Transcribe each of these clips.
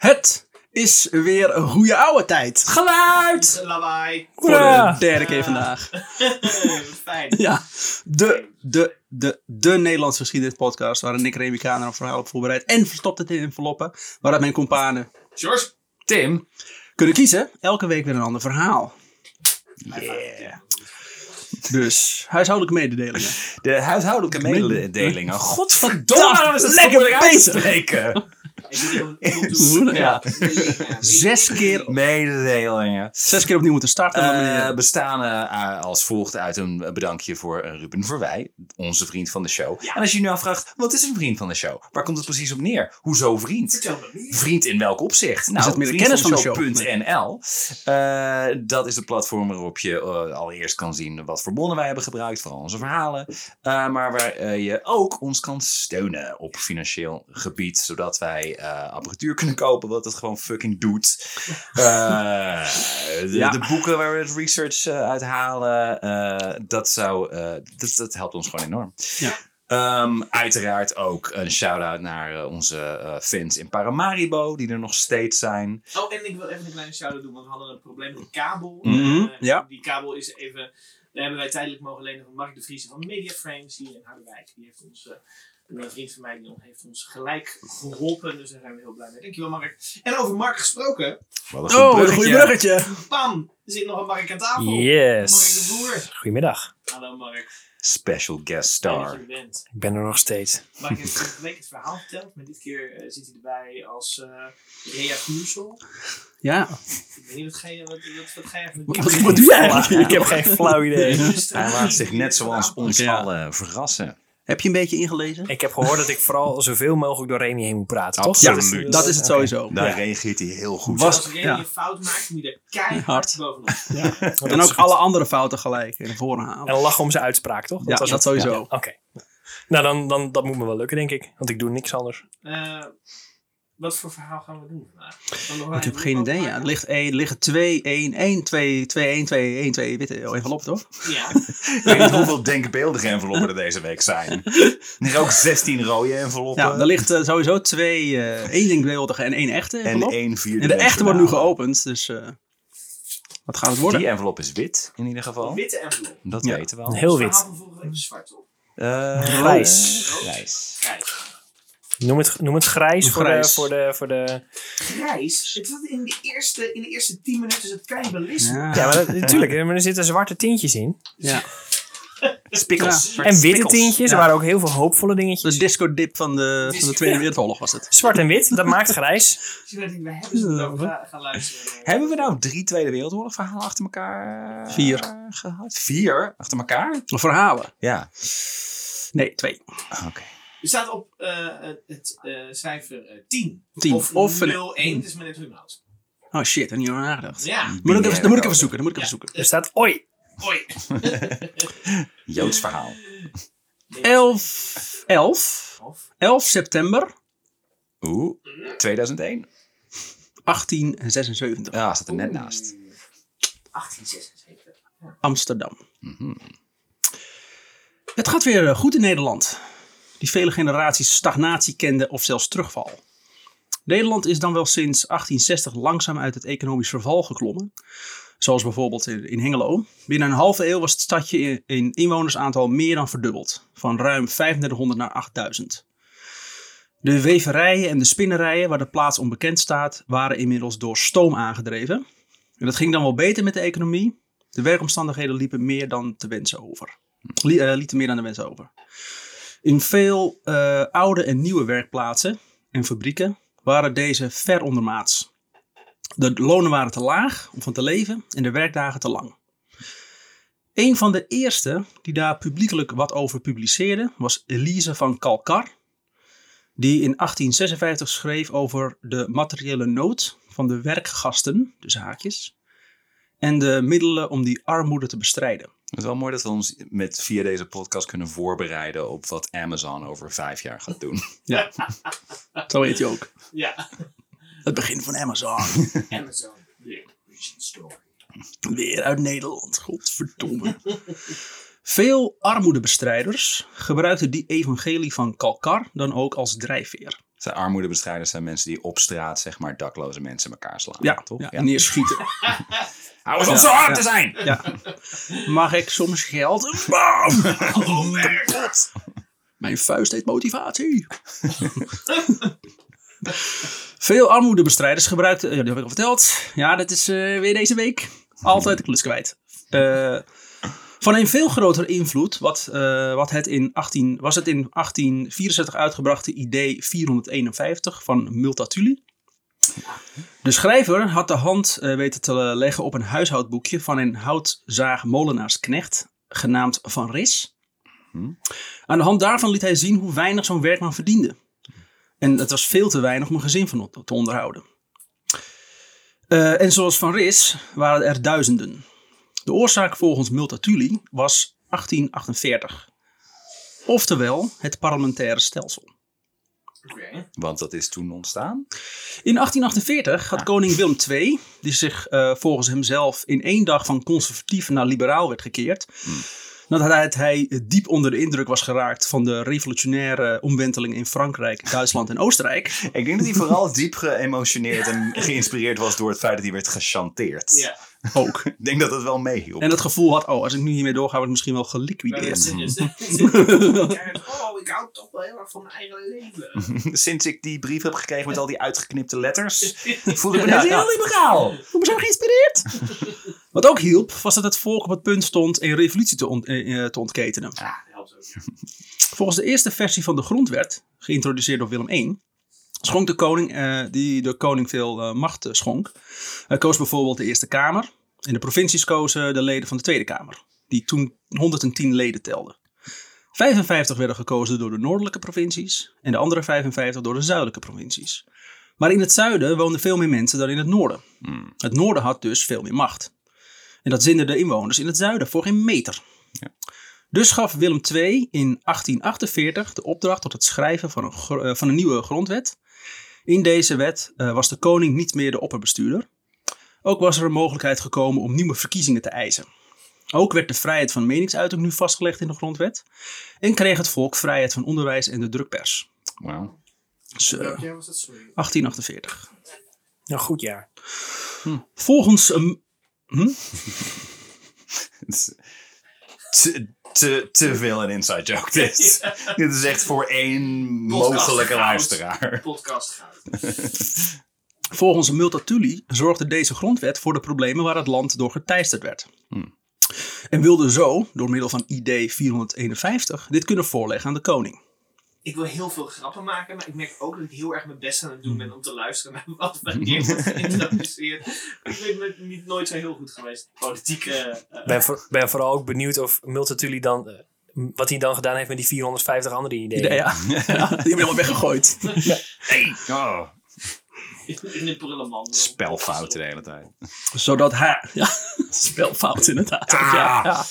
Het is weer een goede oude tijd. Geluid! Lawaai. Voor de derde keer vandaag. Fijn. Ja, de, de, de, de Nederlandse geschiedenispodcast waarin Nick Remikaner een verhaal op voorbereid en verstopt het in enveloppen. Waaruit mijn companen George. Tim. kunnen kiezen. Elke week weer een ander verhaal. Yeah. Dus, huishoudelijke mededelingen. De huishoudelijke mededelingen. Godverdomme, is het lekker lekker bezig. Ja. Zes keer, Mededelingen. zes keer opnieuw moeten starten. Eh meneer. bestaan eh, als volgt uit een bedankje voor eh, Ruben Verwij, onze vriend van de show. En als je je nu afvraagt, wat is een vriend van de show? Waar komt het precies op neer? Hoezo vriend? Vriend in welk opzicht? Nou, het meer de kennis van de show? vriendvandeshow.nl. Eh, dat is het platform waarop je eh, allereerst kan zien wat voor bonnen wij hebben gebruikt, vooral onze verhalen. Eh, maar waar eh, je ook ons kan steunen op financieel gebied, zodat wij eh, apparatuur kunnen kopen, wat het gewoon fucking doet. Eh, de, Ja. de boeken waar we het research uh, uit halen, uh, dat, zou, uh, dat, dat helpt ons gewoon enorm. Ja. Um, uiteraard ook een shout-out naar uh, onze uh, fans in Paramaribo, die er nog steeds zijn. Oh, en ik wil even een kleine shout-out doen, want we hadden een probleem met de kabel. Mm -hmm. uh, ja. Die kabel is even, daar hebben wij tijdelijk mogen lenen van Mark de Vries van Media Frames hier in Harderwijk. Die heeft ons, een vriend van mij, die heeft ons gelijk geholpen, dus daar zijn we heel blij mee. Dankjewel Mark. En over Mark gesproken. Wat een oh, een goede bruggetje. Bam, er zit nog een Mark aan tafel. Yes. Mark de Boer. Goedemiddag. Hallo Mark. Special guest star. Je bent. Ik ben er nog steeds. Mark heeft vorige week het verhaal verteld, maar dit keer uh, zit hij erbij als uh, Rea Vuursel. Ja. Ik weet niet, wat ga je, wat, wat, wat ga je wat, wat, wat doe jij eigenlijk? Ik heb geen flauw idee. Hij laat zich net zoals ons ja. allen verrassen. Heb je een beetje ingelezen? Ik heb gehoord dat ik vooral zoveel mogelijk door Remy heen moet praten, toch? Ja, dat is het sowieso. Okay. Daar ja. reageert hij heel goed Was, Als Remy ja. een fout maakt, moet je er keihard Hard. bovenop. Ja. en ook alle andere fouten gelijk naar voren halen. En lachen om zijn uitspraak, toch? Dat ja, dat het? sowieso. Oké. Okay. Nou, dan, dan dat moet me wel lukken, denk ik. Want ik doe niks anders. Uh, wat voor verhaal gaan we doen vandaag? Ik heb geen idee. Ja. Er ligt één, liggen 2, 1, 1, 2, 2, 1, 2, 1, 2 witte enveloppen, toch? Ja. ik weet niet hoeveel denkbeeldige enveloppen er deze week zijn. Er liggen ook 16 rode enveloppen. Ja, er ligt uh, sowieso twee, uh, één denkbeeldige en één echte envelop. En één vierde. En de echte wordt nu geopend, dus uh, wat gaat het worden? Die envelop is wit, in ieder geval. Een witte envelop. Dat ja. weten we al. Heel wit. Het verhaal week is zwart, op. grijs. Grijs. Grijs. Noem het, noem het grijs, voor, grijs. De, voor, de, voor de... Grijs? Het was in de eerste, in de eerste tien minuten is het cannibalisme. Ja, ja maar dat, natuurlijk. Maar er zitten zwarte tintjes in. Ja. Spikkels. Ja. En witte spikkels. tintjes. Ja. Er waren ook heel veel hoopvolle dingetjes. De disco dip van de, van de Tweede Wereldoorlog was het. Zwart en wit, dat maakt grijs. We hebben ze gaan luisteren. Hebben we nou drie Tweede Wereldoorlog verhalen achter elkaar Vier. gehad? Vier? Achter elkaar? Verhalen? Ja. Nee, twee. Oké. Okay. Er staat op uh, het uh, cijfer 10. 10. Of, of 01, dus maar net hoe je houdt. Oh shit, daar niet over nagedacht. Ja. Moet ik even, dan moet ik even zoeken. Dan moet ik ja. even zoeken. Er staat oi. Oi. Joods verhaal. 11, 11, 11 september. Oeh, 2001. 1876. Ja, staat er net naast. 1876. Ja. Amsterdam. Mm -hmm. Het gaat weer goed in Nederland. Die vele generaties stagnatie kende of zelfs terugval. Nederland is dan wel sinds 1860 langzaam uit het economisch verval geklommen. Zoals bijvoorbeeld in Hengelo. Binnen een halve eeuw was het stadje in inwonersaantal meer dan verdubbeld. Van ruim 3500 naar 8000. De weverijen en de spinnerijen waar de plaats onbekend staat, waren inmiddels door stoom aangedreven. En dat ging dan wel beter met de economie. De werkomstandigheden liepen meer dan te wensen over. Lieten meer dan de wensen over. In veel uh, oude en nieuwe werkplaatsen en fabrieken waren deze ver ondermaats. De lonen waren te laag om van te leven en de werkdagen te lang. Een van de eerste die daar publiekelijk wat over publiceerde was Elise van Kalkar, die in 1856 schreef over de materiële nood van de werkgasten, dus haakjes, en de middelen om die armoede te bestrijden. Het is wel mooi dat we ons met, via deze podcast kunnen voorbereiden op wat Amazon over vijf jaar gaat doen. Ja, zo heet hij ook. Ja. Het begin van Amazon. Amazon, the origin story. Weer uit Nederland, godverdomme. Veel armoedebestrijders gebruikten die evangelie van Kalkar dan ook als drijfveer. Zijn armoedebestrijders zijn mensen die op straat, zeg maar, dakloze mensen elkaar slaan. Ja, toch? ja, neerschieten. Hou eens op zo hard te zijn! Ja. Mag ik soms geld? Bam! Werk! Mijn vuist heet motivatie. Veel armoedebestrijders gebruikten, ja, dat heb ik al verteld. Ja, dat is eh, weer deze week. Altijd de klus kwijt. Eh, van een veel grotere invloed wat, eh, wat het in 18, was het in 1864 uitgebrachte idee 451 van Multatuli. De schrijver had de hand eh, weten te leggen op een huishoudboekje van een houtzaagmolenaarsknecht genaamd Van Ris. Aan de hand daarvan liet hij zien hoe weinig zo'n werkman verdiende. En het was veel te weinig om een gezin van te onderhouden. Eh, en zoals Van Ris waren er duizenden. De oorzaak volgens Multatuli was 1848. Oftewel het parlementaire stelsel. Oké. Want dat is toen ontstaan. In 1848 had koning Willem II, die zich eh, volgens hemzelf in één dag van conservatief naar liberaal werd gekeerd, nadat hij diep onder de indruk was geraakt van de revolutionaire omwenteling in Frankrijk, Duitsland en Oostenrijk. Ik denk dat hij vooral diep geëmotioneerd en geïnspireerd was door het feit dat hij werd gechanteerd. Ja. Ook. Ik denk dat het wel meehielp. En het gevoel had, oh, als ik nu hiermee doorga, wordt het misschien wel geliquideerd. dat Oh, ik hou toch wel heel erg van mijn eigen leven. Sinds ik die brief heb gekregen met al die uitgeknipte letters, voel ik me Ja, net ja. heel liberaal. Ik ben zo geïnspireerd. Wat ook hielp, was dat het volk op het punt stond een revolutie te, ont- eh, eh, te ontketenen. Ja, dat helpt ook. Volgens de eerste versie van de grondwet, geïntroduceerd door Willem I, schonk de koning, eh, die de koning veel eh, macht eh, schonk. Hij koos bijvoorbeeld de Eerste Kamer. En de provincies kozen de leden van de Tweede Kamer, die toen 110 leden telden. 55 werden gekozen door de noordelijke provincies en de andere 55 door de zuidelijke provincies. Maar in het zuiden woonden veel meer mensen dan in het noorden. Het noorden had dus veel meer macht. En dat zinden de inwoners in het zuiden voor geen meter. Dus gaf Willem II in 1848 de opdracht tot het schrijven van een, eh, van een nieuwe grondwet. In deze wet eh, was de koning niet meer de opperbestuurder. Ook was er een mogelijkheid gekomen om nieuwe verkiezingen te eisen. Ook werd de vrijheid van meningsuiting nu vastgelegd in de grondwet. En kreeg het volk vrijheid van onderwijs en de drukpers. Wauw. Dus, eh, Welk jaar was dat? Sorry. 1848. Nou, goed jaar. Volgens een Het is Te, te, veel een inside joke dit. Dit is echt voor één mogelijke goud. luisteraar. Podcast goud. Volgens Multatuli zorgde deze grondwet voor de problemen waar het land door geteisterd werd. En wilde zo, door middel van ID 451, dit kunnen voorleggen aan de koning. Ik wil heel veel grappen maken, maar ik merk ook dat ik heel erg mijn best aan het doen ben om te luisteren naar wat wanneer wordt geïntroduceerd. Ik weet me niet nooit zo heel goed geweest. Politieke. eh, Ik ben, voor- ben vooral ook benieuwd of Multatuli dan... eh, wat hij dan gedaan heeft met die 450 andere ideeën. Ja, ja. ja, die hebben helemaal weggegooid. Hey. Oh, in de prullenman. spelfouten de hele tijd. Zodat hij... Ja, spelfout inderdaad. ook, Ja, ja.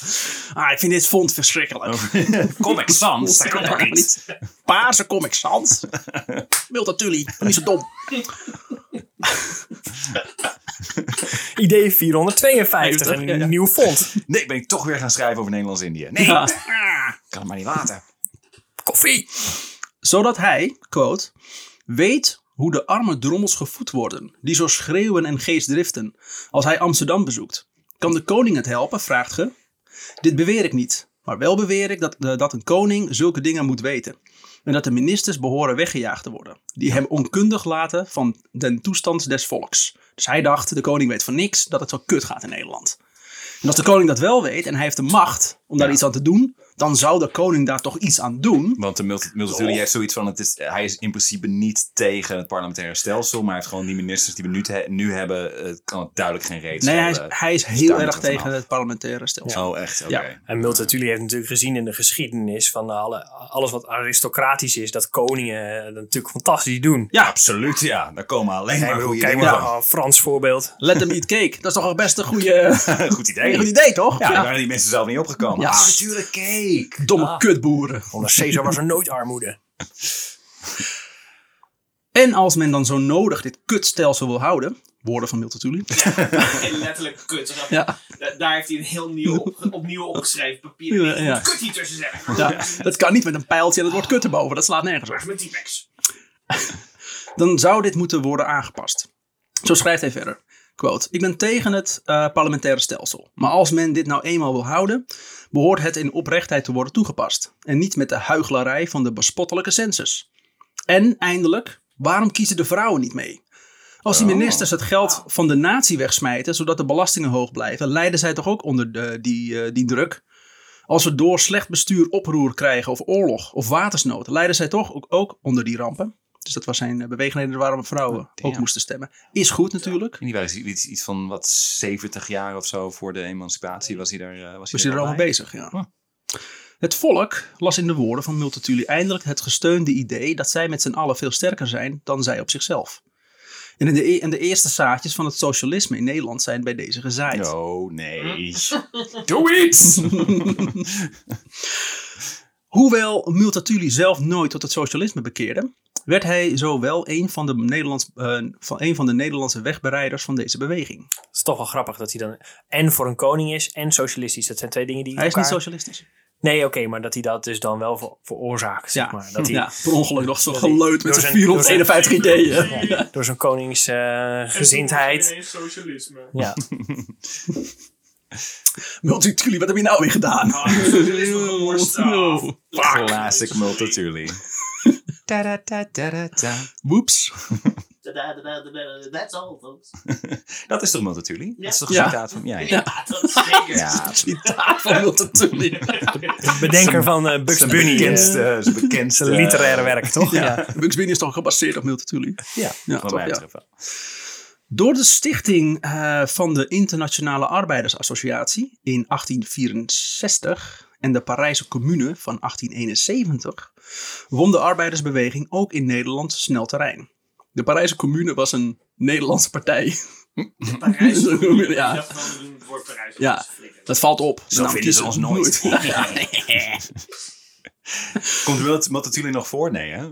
Ah, ik vind dit font verschrikkelijk. Comic Sans, dat kan kan toch niet? Paarse Comic Sans. Multatuli, niet zo dom. Idee 452, een Ja, ja. nieuw font. Nee, ben ik toch weer gaan schrijven over Nederlands-Indië. Nee, Ja. ah, kan het maar niet laten. Koffie. Zodat hij, quote, weet hoe de arme drommels gevoed worden, die zo schreeuwen en geestdriften, als hij Amsterdam bezoekt. Kan de koning het helpen, vraagt ge? Dit beweer ik niet, maar wel beweer ik dat, eh, dat een koning zulke dingen moet weten. En dat de ministers behoren weggejaagd te worden, die hem onkundig laten van den toestand des volks. Dus hij dacht, de koning weet van niks, dat het zo kut gaat in Nederland. En als de koning dat wel weet en hij heeft de macht om daar Ja. iets aan te doen, dan zou de koning daar toch iets aan doen. Want de multi- Multatuli heeft zoiets van, het is, hij is in principe niet tegen het parlementaire stelsel, maar hij heeft gewoon die ministers die we nu, te- nu hebben, het kan het duidelijk geen reet Nee, hij is, hij is Dus heel erg tegen het parlementaire stelsel. Oh, echt? Oké. Ja. En Multatuli heeft natuurlijk gezien in de geschiedenis van alle, alles wat aristocratisch is, dat koningen eh, dat natuurlijk fantastisch doen. Ja, Absoluut, ja. Daar komen alleen maar goede kijk dingen maar van. een Frans voorbeeld. let them eat cake. Dat is toch al best een goede, Goed idee. goed idee, toch? Ja, Ja. daar waren die mensen zelf niet opgekomen. Ja. Ah, natuurlijk cake. Domme Ah. kutboeren. Onder Caesar was er nooit armoede. En als men dan zo nodig dit kutstelsel wil houden, woorden van Multatuli. En letterlijk kut. Ja, Daar heeft hij een heel nieuw, opnieuw opgeschreven papier. Ja, Ja. Kut hier tussen zetten. ja, dat kan niet met een pijltje en het wordt kut erboven. Dat slaat nergens op. mijn T-Pex? dan zou dit moeten worden aangepast. Zo schrijft hij verder. Quote, ik ben tegen het eh, parlementaire stelsel. Maar als men dit nou eenmaal wil houden, behoort het in oprechtheid te worden toegepast. En niet met de huichelarij van de bespottelijke census. En eindelijk, waarom kiezen de vrouwen niet mee? Als die ministers het geld van de natie wegsmijten, zodat de belastingen hoog blijven, lijden zij toch ook onder de, die, eh, die druk? Als we door slecht bestuur oproer krijgen of oorlog of watersnood, lijden zij toch ook, ook onder die rampen? Dus dat was zijn eh, beweegreden waarom vrouwen ook ja. moesten stemmen. Is goed natuurlijk. En die was iets, iets van wat 70 jaar of zo voor de emancipatie was hij daar. eh, was Was hij er al allemaal bij? bezig, ja. Het volk las in de woorden van Multatuli eindelijk het gesteunde idee dat zij met z'n allen veel sterker zijn dan zij op zichzelf. En de, e- en de eerste zaadjes van het socialisme in Nederland zijn bij deze gezaaid. Oh nee. Doe iets! Hoewel Multatuli zelf nooit tot het socialisme bekeerde, werd hij zo wel een van de, Nederlands, eh, van, een van de Nederlandse wegbereiders van deze beweging. Het is toch wel grappig dat hij dan en voor een koning is en socialistisch. Dat zijn twee dingen die Hij is niet socialistisch. Nee, oké, maar dat hij dat dus dan wel ver- veroorzaakt, zeg Ja, maar. Dat hij ja, per ongeluk nog zo geleut met zijn zijn- 451 ideeën. ja, door zijn koningsgezindheid. En socialisme. ja. Multatuli, wat heb je nou weer gedaan? Ah, socialisme gemorst Classic Multatuli. Ta-da-ta-ta-da-ta. Woeps. That's all, folks. Dat is toch Multatuli? Dat is toch een Ja. citaat van... Ja, ja. Ja, dat is zeker. Ja, Citaat van Multatuli. Bedenker van eh, Bugs zijn Bunny. eh, bekendste, zijn bekendste zijn literaire werk, toch? Ja, Bugs Bunny is toch gebaseerd op Multatuli? Ja, Ja, toch, mij ja. wel. Door de stichting eh, van de Internationale Arbeidersassociatie in 1864 en de Parijse Commune van 1871 won de arbeidersbeweging ook in Nederland snel terrein. De Parijse Commune was een Nederlandse partij. Parijs. Ja. Ja. Dat. Ja. Valt op. Zo Nou, vinden ze kiezen. ons nooit. Komt Mult- Multatuli nog voor? Nee, hè?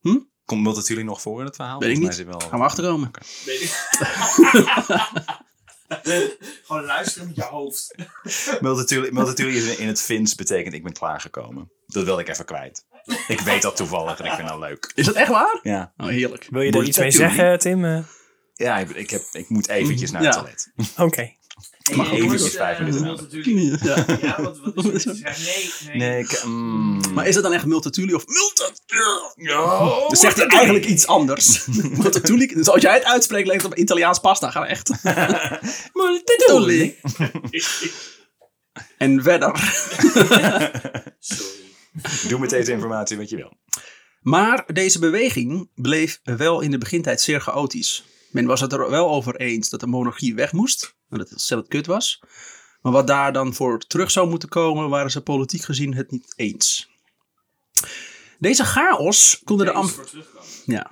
Hm? Komt Multatuli nog voor in het verhaal? Weet ik niet. hij Gaan we achterkomen. Weet ik. Gewoon luisteren met je hoofd. Multatuli, Multatuli is in- het Fins betekent ik ben klaargekomen. Dat wilde ik even kwijt. Ik weet dat toevallig en ik vind dat leuk. Is dat echt waar? Ja, Oh, heerlijk. Wil je daar iets mee zeggen, Tim? Eh, ja ik, ik, heb, ik moet eventjes naar Ja. het toilet. Oké. Mag Hey, eventjes jongens, vijf eh, minuten dat Ja. Ja, wat, wat is? Nee, nee. Nee, ik... mm, Maar is het dan echt Multatuli of Multatuli? Oh, Dan zegt hij eigenlijk iets anders. Multatuli, dus als jij het uitspreekt, lijkt het op Italiaans pasta. Gaan we echt. Multatuli. En verder. Sorry. Doe met deze informatie wat je wil. Maar deze beweging bleef wel in de begintijd zeer chaotisch. Men was het er wel over eens dat de monarchie weg moest. En dat het zelf kut was. Maar wat daar dan voor terug zou moeten komen, waren ze politiek gezien het niet eens. Deze chaos konden de, Am- ja.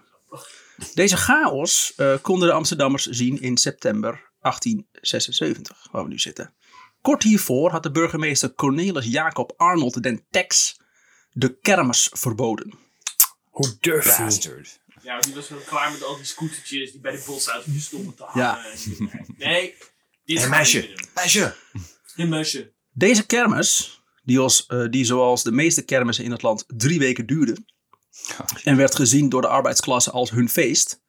Deze chaos eh, konden de Amsterdammers zien in september 1876, waar we nu zitten. Kort hiervoor had de burgemeester Cornelis Jacob Arnold den Tex de kermis verboden. Hoe durf je? Ja, die was wel klaar met al die scootertjes die bij de botsautootjes stonden te Ja. hangen. Nee, dit Hé, gaan we meisje. Meisje. Een meisje. Deze kermis, die, als, eh, die zoals de meeste kermissen in het land drie weken duurde, en werd gezien door de arbeidsklasse als hun feest.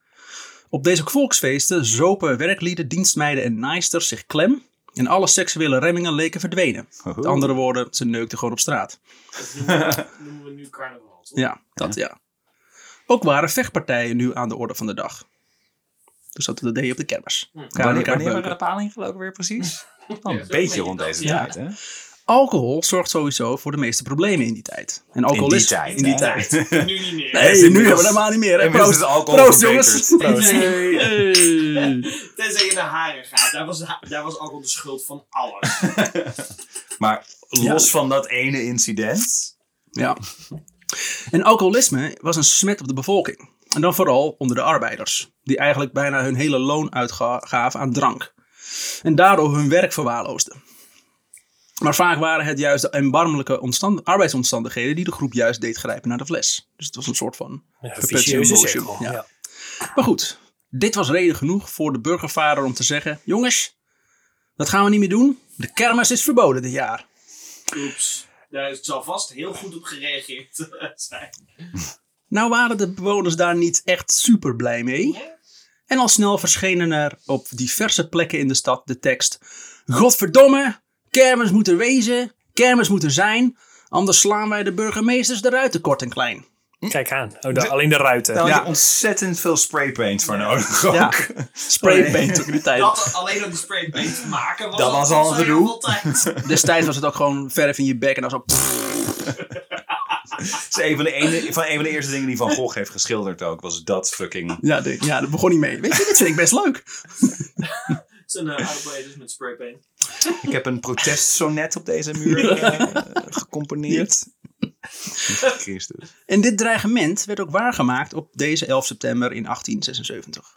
Op deze volksfeesten zopen werklieden, dienstmeiden en naaisters zich klem en alle seksuele remmingen leken verdwenen. Met andere woorden, ze neukten gewoon op straat. Dat noemen we, noemen we nu carnaval, toch? Ja, dat ja. Ook waren vechtpartijen nu aan de orde van de dag. Dus dat deed je op de kermis. Aan Wanneer, wanneer waren de geloof ik weer precies? Ja, een beetje rond deze ja. tijd, hè? Alcohol zorgt sowieso voor de meeste problemen in die tijd. En alcohol In die is tijd, In die hè? tijd. Nu niet meer. Nee, nu hebben we dat maar niet meer. Hè? Proost, alcohol proost jongens. Proost. Hey, hey. Tenzij je naar haren gaat. Daar was, daar was alcohol de schuld van alles. Maar los van dat ene incident. Ja. En alcoholisme was een smet op de bevolking. En dan vooral onder de arbeiders, die eigenlijk bijna hun hele loon uitgaven aan drank. En daardoor hun werk verwaarloosden. Maar vaak waren het juist de erbarmelijke omstand- arbeidsomstandigheden die de groep juist deed grijpen naar de fles. Dus het was een soort van cirkel. Ja. Ja. Maar goed, dit was reden genoeg voor de burgervader om te zeggen: jongens, dat gaan we niet meer doen. De kermis is verboden dit jaar. Oeps. Daar zal vast heel goed op gereageerd zijn. Nou waren de bewoners daar niet echt super blij mee. En al snel verschenen er op diverse plekken in de stad de tekst... Godverdomme, kermis moet er wezen, kermis moet er zijn... anders slaan wij de burgemeesters de ruiten kort en klein. Kijk aan. Oh, alleen de ruiten. Daar Ja. had je ontzettend veel spraypaint voor nodig ook. Ja. Spraypaint ook in de tijd. Dat, alleen op die spraypaint maken was Dat was al zo gedoe. Destijds was het ook gewoon verf in je bek en dan zo... Is een van, de ene, van een van de eerste dingen die Van Gogh heeft geschilderd ook. Was dat fucking... Ja, de- ja, dat begon niet mee. Weet je, dit vind ik best leuk. Het is een uh, outbreeders met spraypaint. Ik heb een protestsonnet op deze muur eh, gecomponeerd. Christus. En dit dreigement werd ook waargemaakt op deze 11 september in 1876.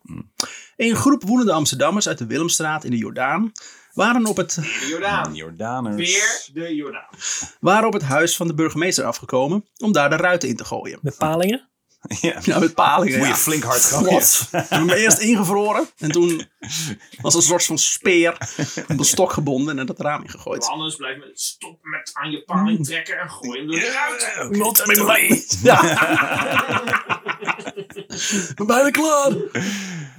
Een groep woedende Amsterdammers uit de Willemstraat in de Jordaan waren op het, De Jordaan. Jordaners. Weer de Jordaan. waren op het huis van de burgemeester afgekomen om daar de ruiten in te gooien. Met palingen? Ja. Ja, met palingen. Moet je Ja. flink hard gaan. Klot. We hebben eerst ingevroren en toen als een soort van speer op een stok gebonden en dat raam ingegooid. Anders blijf met stop met aan je paling trekken en gooi hem door de ruit. Not met mij. Ik ben bijna klaar.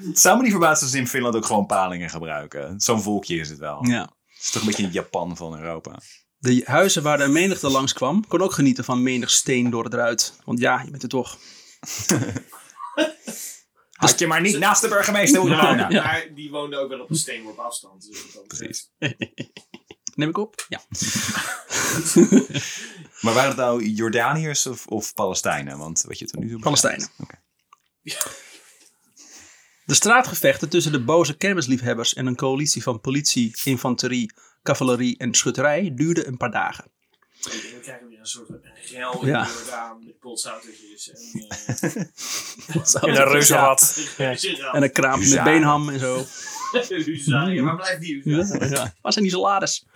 Het zou me niet verbazen als ze in Finland ook gewoon palingen gebruiken. Zo'n volkje is het wel. Ja. Het is toch een beetje een Japan van Europa. De huizen waar de menigte langskwam, kon ook genieten van menig steen door het ruit. Want ja, je bent er toch. Had je maar niet naast de burgemeester moeten wonen. Ja. Maar die woonde ook wel op een steenworp afstand. Dus dat. Precies. Neem ik op? Ja. Maar waren het nou Jordaniërs of, of Palestijnen? Want wat je tot nu toe Palestijnen. Oké. De straatgevechten tussen de boze kermisliefhebbers en een coalitie van politie, infanterie, cavalerie en schutterij duurden een paar dagen. En dan krijgen we weer een soort in Ja. de Jordaan met polshoutertjes en... eh, een reuzenrad. Ja. En een kraampje met beenham en zo. Huzaar. Waar blijft die Huzaar? Ja. Waar zijn die salades?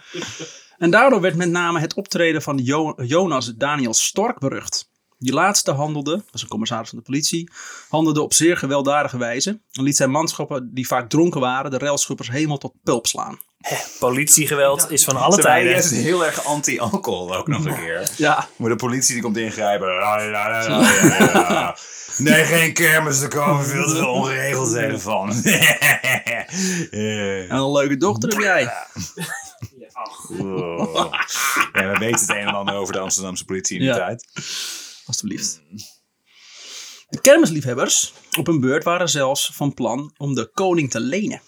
En daardoor werd met name het optreden van Jo- Jonas Daniel Stork berucht. Die laatste handelde, was een commissaris van de politie, handelde op zeer gewelddadige wijze. En liet zijn manschappen, die vaak dronken waren, de railschuppers helemaal tot pulp slaan. Politiegeweld is van alle tijden. juist heel erg anti-alcohol ook nog een keer. Ja, Maar de politie die komt ingrijpen. Nee, geen kermis, er komen veel te veel ongeregeldheden van. Eh, en een leuke dochter heb jij. Ja, ach. oh. Ja, we weten het een en ander over de Amsterdamse politie in die Ja. tijd. Alsjeblieft. De kermisliefhebbers op hun beurt waren zelfs van plan om de koning te lenen.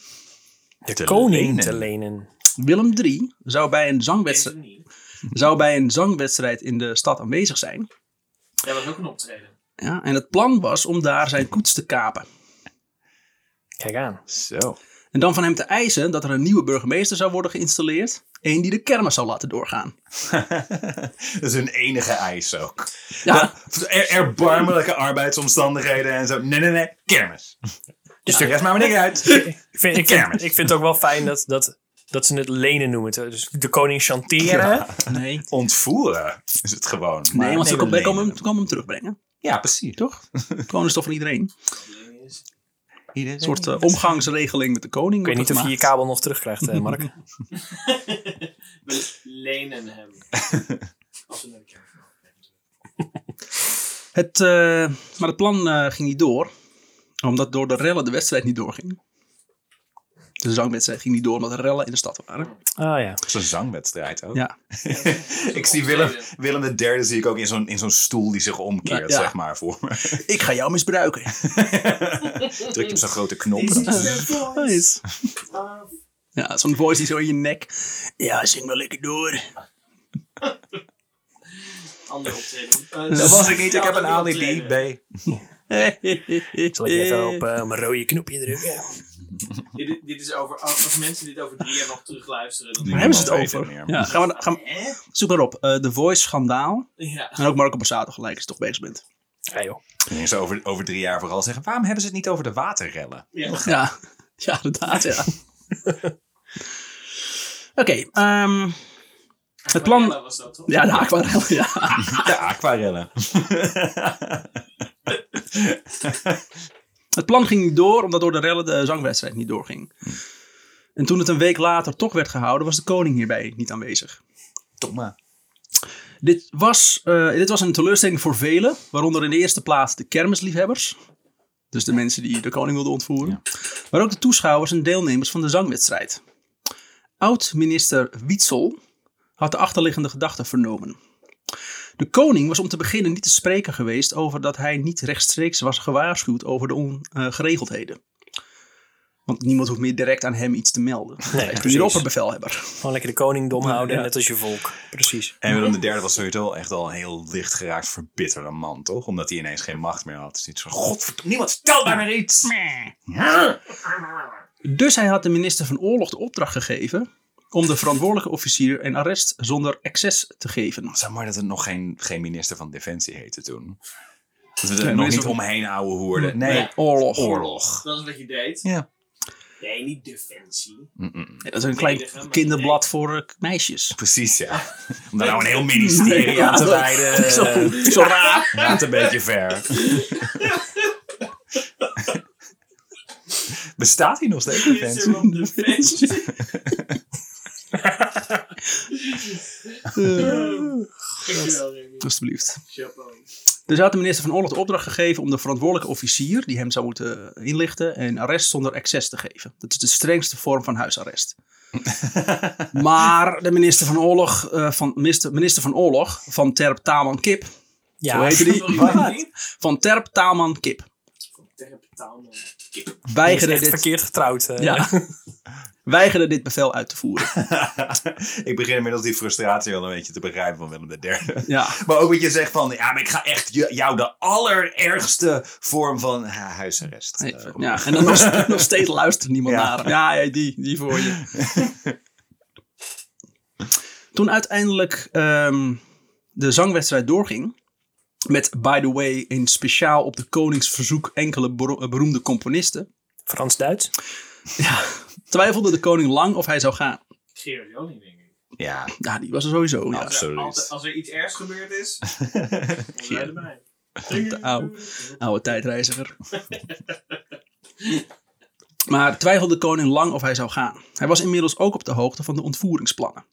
De Koning te lenen. Willem III zou bij een zangwedstrijd, zou bij een zangwedstrijd in de stad aanwezig zijn. Dat was ook een optreden. Ja, en het plan was om daar zijn koets te kapen. Kijk aan. Zo. En dan van hem te eisen dat er een nieuwe burgemeester zou worden geïnstalleerd. Eén die de kermis zou laten doorgaan. Dat is hun enige eis ook. Ja, Er, erbarmelijke arbeidsomstandigheden en zo. Nee, nee, nee. Kermis. Dus de rest maar maar niks uit. Ik vind, ik, vind, ik vind het ook wel fijn dat, dat, dat ze het lenen noemen. Dus de koning chanteren. nee. Ontvoeren is het gewoon. Nee, want ze komen hem, hem terugbrengen. Ja, precies. Toch? Koning is toch van iedereen. Iedereen Een soort eh, omgangsregeling met de koning. Ik weet niet of je je kabel nog terugkrijgt, eh, Mark. We lenen hem. Als we naar de kerk gaan. Het, eh, maar het plan eh, ging niet door. Omdat door de rellen de wedstrijd niet doorging. De zangwedstrijd ging niet door omdat er rellen in de stad waren. Ah ja. Dat is een zangwedstrijd ook. Ja, Ik zie Willem, Willem de derde zie ik ook in zo'n, in zo'n stoel die zich omkeert, Ja. zeg maar, voor me. ik ga jou misbruiken. Druk je op zo'n grote knop. Nice. Ja, zo'n voice die zo in je nek. Ja, zing wel lekker door. Andere optreden. Dat was ik niet, ik heb een alibi. B. Zal ik even op eh, mijn rode knopje drukken? Dit, dit is over, als mensen dit over drie jaar nog terugluisteren. Dan Waar hebben ze het over? het meer. Ja, gaan we, gaan, zoek maar op. eh The Voice Schandaal. Ja. En ook Marco Borsato gelijk, als je toch bezig bent. Ja joh. En ze over, over drie jaar vooral zeggen, waarom hebben ze het niet over de waterrellen? Ja. Ja, ja inderdaad, ja. Oké, ehm, Het plan- was dat toch? ja, de aquarel, ja. De aquarellen. Het plan ging niet door, omdat door de rellen de zangwedstrijd niet doorging. En toen het een week later toch werd gehouden, was de koning hierbij niet aanwezig. Tom maar. Dit was, eh, dit was een teleurstelling voor velen, waaronder in de eerste plaats de kermisliefhebbers. Dus de mensen die de koning wilden ontvoeren. Maar ook de toeschouwers en deelnemers van de zangwedstrijd. Oud-minister Wietsel had de achterliggende gedachte vernomen. De koning was om te beginnen niet te spreken geweest over dat hij niet rechtstreeks was gewaarschuwd over de ongeregeldheden. Want niemand hoeft meer direct aan hem iets te melden. hij is nu opperbevelhebber. Gewoon lekker de koning dom houden, Ja. net als je volk. Precies. En Willem III was sowieso echt al een heel licht geraakt verbitterde man, toch? Omdat hij ineens geen macht meer had. Het is niet zo, god, niemand vertelt mij meer iets. Dus hij had de minister van Oorlog de opdracht gegeven om de verantwoordelijke officier een arrest zonder excess te geven. Zo mooi dat het nog geen, geen minister van Defensie heette toen. Dat we er Nee, nog niet omheen ouwe hoerden. Nee, Nee, oorlog. oorlog. Dat is wat je deed. Ja. Nee, niet defensie. Ja, dat is een klein maar kinderblad voor eh, meisjes. Precies, ja. Om daar nou een heel ministerie aan te wijden. Zo, eh, zo raar. Gaat een beetje ver. Bestaat hij nog steeds, Minister Defensie? Alsjeblieft. Dus hij had de minister van Oorlog de opdracht gegeven om de verantwoordelijke officier, die hem zou moeten inlichten, een arrest zonder excess te geven. Dat is de strengste vorm van huisarrest. maar de minister van Oorlog, eh, van, minister, minister van Oorlog van Terp Taalman Kip, Ja, zo heette die, Sorry, van Terp Taalman Kip, Van Terp Taalman. Kip. weigerde dit, verkeerd getrouwd. eh. ja, weigerde dit bevel uit te voeren. ik begin inmiddels die frustratie wel een beetje te begrijpen van Willem III. Ja, Maar ook wat je zegt van, ja, maar ik ga echt jou de allerergste vorm van ha, huisarrest. eh, ja, en dan nog, nog steeds luistert niemand Ja. naar hem. Ja, ja, die, die voor je. Toen uiteindelijk ehm, de zangwedstrijd doorging, met, by the way, een speciaal op de koningsverzoek enkele bero- beroemde componisten, Frans-Duits. ja, twijfelde de koning lang of hij zou gaan. Gerard Joling, denk ik. Ja, Ja, die was er sowieso. Ja. Als er, Absoluut. als, als er iets ergs gebeurd is, dan wij erbij. De oude, oude tijdreiziger. Maar twijfelde de koning lang of hij zou gaan. Hij was inmiddels ook op de hoogte van de ontvoeringsplannen.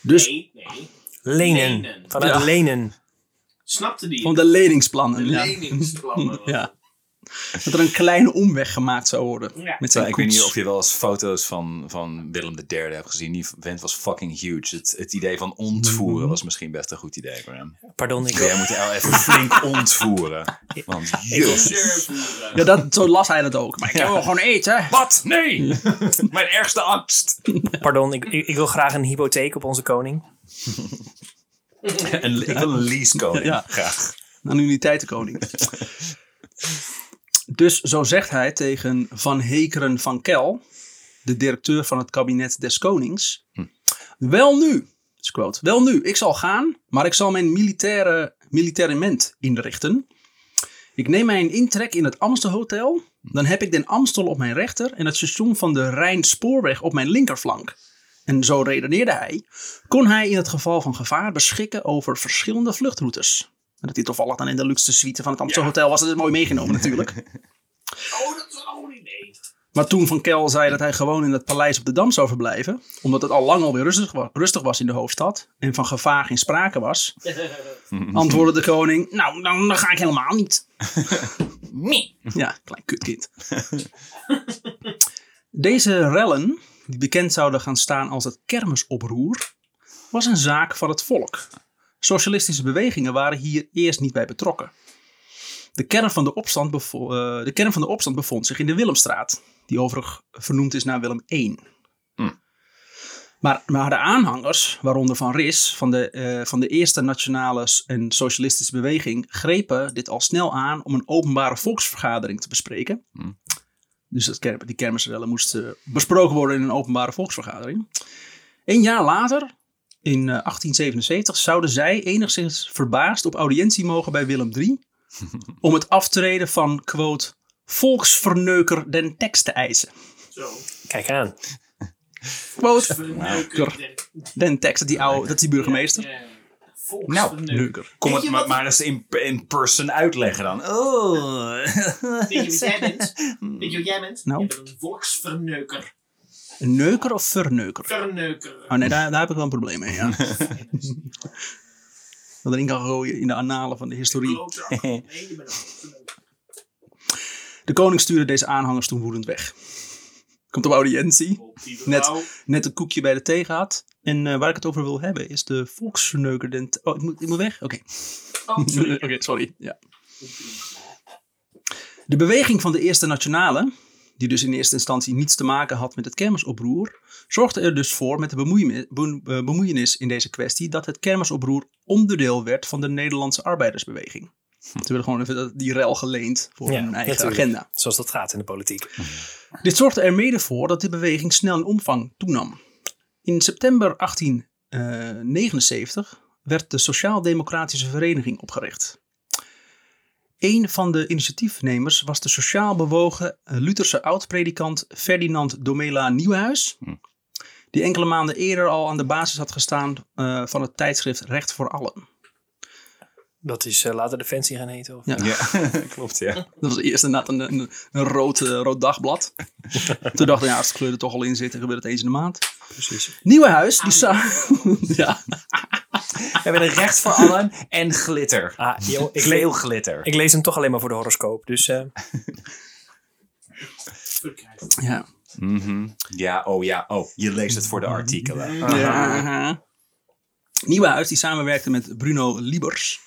Dus Nee, nee. Lenen. Lenen. Vanuit Ja. Lenen. Snapte die? van de leningsplannen. De ja. leningsplannen. Ja. Dat er een kleine omweg gemaakt zou worden. Ja. Met zijn ik weet niet of je wel eens foto's van, van Willem III hebt gezien. Die vent was fucking huge. Het, het idee van ontvoeren was misschien best een goed idee voor hem. Pardon, ik Jij moet jou even flink ontvoeren. Want. Ja, dat, zo las hij het ook. Maar ik wil gewoon eten. Wat? Nee! Mijn ergste angst. Pardon, ik, ik, ik wil graag een hypotheek op onze koning. Een, ik wil een lease koning. Ja. Graag. Een annuïteitenkoning. Dus zo zegt hij tegen Van Hekeren van Kel, de directeur van het kabinet des konings. Wel nu, is quote, wel nu, ik zal gaan, maar ik zal mijn militaire militairement inrichten. Ik neem mijn intrek in het Amstelhotel. Dan heb ik den Amstel op mijn rechter en het station van de Rijnspoorweg op mijn linkerflank. En zo redeneerde hij, kon hij in het geval van gevaar beschikken over verschillende vluchtroutes. En dat hij toevallig dan in de luxe suite van het Amstelhotel was, dat is mooi meegenomen natuurlijk. Oh, dat is idee. Maar toen Van Kel zei dat hij gewoon in het paleis op de Dam zou verblijven, omdat het al lang alweer rustig, wa- rustig was in de hoofdstad en van gevaar geen sprake was, antwoordde de koning, nou, dan, dan ga ik helemaal niet. Ja, klein kutkind. Deze rellen, die bekend zouden gaan staan als het kermisoproer, was een zaak van het volk. Socialistische bewegingen waren hier eerst niet bij betrokken. De kern van de opstand, bevo- eh, de kern van de opstand bevond zich in de Willemstraat, die overigens vernoemd is naar Willem I. Maar, maar de aanhangers, waaronder Van Ris, van de, eh, van de eerste nationale en socialistische beweging, grepen dit al snel aan om een openbare volksvergadering te bespreken. Dus dat, die kermisrellen moesten besproken worden in een openbare volksvergadering. Een jaar later, in eh, 1877, zouden zij enigszins verbaasd op audiëntie mogen bij Willem III om het aftreden van, quote, volksverneuker den tekst te eisen. Zo. Kijk aan. Quote, Verneuker. den tekst, dat die, oude, dat is die burgemeester. Ja, ja. Nou, Volksverneuker. Neuker. Kom het maar, eens in, in person uitleggen dan. Oh. Weet je wat jij bent? Weet je wat jij bent? Nou? Je bent een volksverneuker. Neuker of verneuker? Verneuker. Oh nee, daar, daar heb ik wel een probleem mee. Ja. dat erin kan gooien in de annalen van de historie. De koning stuurde deze aanhangers toen woedend weg. Komt op audiëntie, Net. net een koekje bij de thee gehad. En eh, waar ik het over wil hebben is de volksverneukerden... Oh, ik moet, ik moet weg? Oké. Oh, sorry. Oké, sorry. Ja. De beweging van de Eerste Nationale, die dus in eerste instantie niets te maken had met het kermisoproer, zorgde er dus voor met de bemoeienis, be- eh, bemoeienis in deze kwestie dat het kermisoproer onderdeel werd van de Nederlandse arbeidersbeweging. Ze willen gewoon even dat- die rel geleend voor Ja, hun eigen natuurlijk. agenda. Zoals dat gaat in de politiek. Dit zorgde er mede voor dat de beweging snel in omvang toenam. In september 1879 werd de Sociaal-Democratische Vereniging opgericht. Een van de initiatiefnemers was de sociaal bewogen eh, Lutherse oud-predikant Ferdinand Domela Nieuwenhuis, Hm. die enkele maanden eerder al aan de basis had gestaan eh, van het tijdschrift Recht voor Allen. Dat is eh, later Defensie gaan heten. Of? Ja. Ja, klopt, ja. Dat was eerst inderdaad een, een, een rood, eh, rood dagblad. Toen dacht ik, ja, als de kleur er toch al in zit, dan gebeurt het eens in de maand. Precies. Nieuwenhuis, die sa ja, We hebben er recht voor allen en glitter. Ah, joh, ik, Veel glitter. ik lees hem toch alleen maar voor de horoscoop. Dus eh, ja. Mhm. Ja, oh ja, oh. Je leest het voor de artikelen. ja. Nieuwenhuis, die samenwerkte met Bruno Liebers.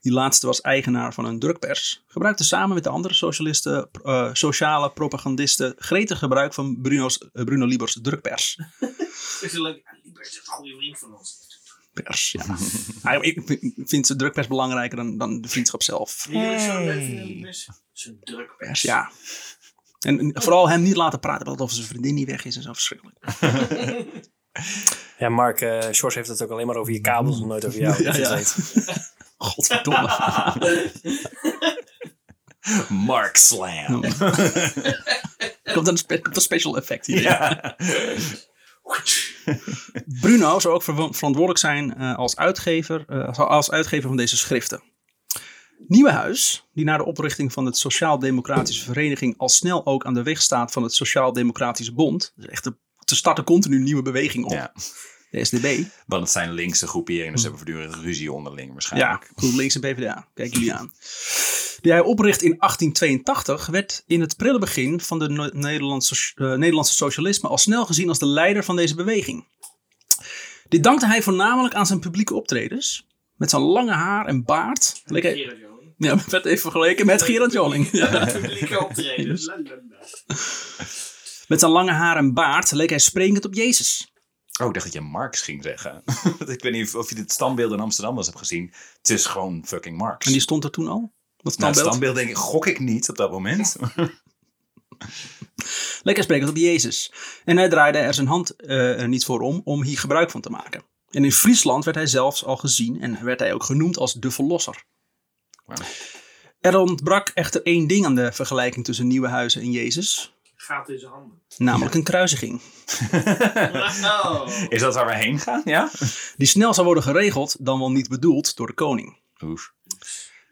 Die laatste was eigenaar van een drukpers. Gebruikte samen met de andere socialisten, eh, sociale propagandisten, gretig gebruik van Bruno's, eh, Bruno Liebers drukpers. Is het leuk? Ja, Liebers is een goede vriend van ons. Pers, ja. Ah, ik vind zijn drukpers belangrijker dan, dan de vriendschap zelf. Liebers? Zijn druk Pers, ja. En vooral hem niet laten praten alsof zijn vriendin niet weg is en zo verschrikkelijk. ja, Mark, eh Sjors heeft het ook alleen maar over je kabels en nooit over jou. Ja. Godverdomme. Mark Slam. Komt een, spe- komt een special effect hier. Ja. Bruno zou ook ver- verantwoordelijk zijn eh, als, uitgever, eh, als uitgever van deze schriften. Nieuwenhuis, die na de oprichting van het Sociaal-Democratische Vereniging al snel ook aan de weg staat van het Sociaal-Democratische Bond. Dus echt, te starten continu nieuwe beweging op. ja. De SDB. Want het zijn linkse groeperingen, dus ze hebben voortdurend ruzie onderling Ja, waarschijnlijk. GroenLinks en PvdA. Kijk jullie aan. Die hij opricht in 1882 werd in het prille begin van de Nederlandse, eh, Nederlandse socialisme al snel gezien als de leider van deze beweging. Dit dankte hij voornamelijk aan zijn publieke optredens. Met zijn lange haar en baard. Leek hij- Gerard Joling. ja, werd even vergeleken met Gerard Joling. Ja. Publieke optredens. Met zijn lange haar en baard leek hij sprekend op Jezus. Oh, ik dacht dat je Marx ging zeggen. ik weet niet of je dit standbeeld in Amsterdam eens hebt gezien. Het is gewoon fucking Marx. En die stond er toen al. Dat Nou, het standbeeld. standbeeld denk ik, gok ik niet op dat moment. Lekker sprekend op Jezus. En hij draaide er zijn hand eh, niet voor om om hier gebruik van te maken. En in Friesland werd hij zelfs al gezien en werd hij ook genoemd als de verlosser. Er ontbrak echter één ding aan de vergelijking tussen Nieuwenhuizen en Jezus. Gaat in zijn handen. Namelijk een kruisiging. Oh. is dat waar we heen gaan? Ja? Die snel zou worden geregeld, dan wel niet bedoeld, door de koning. Oef.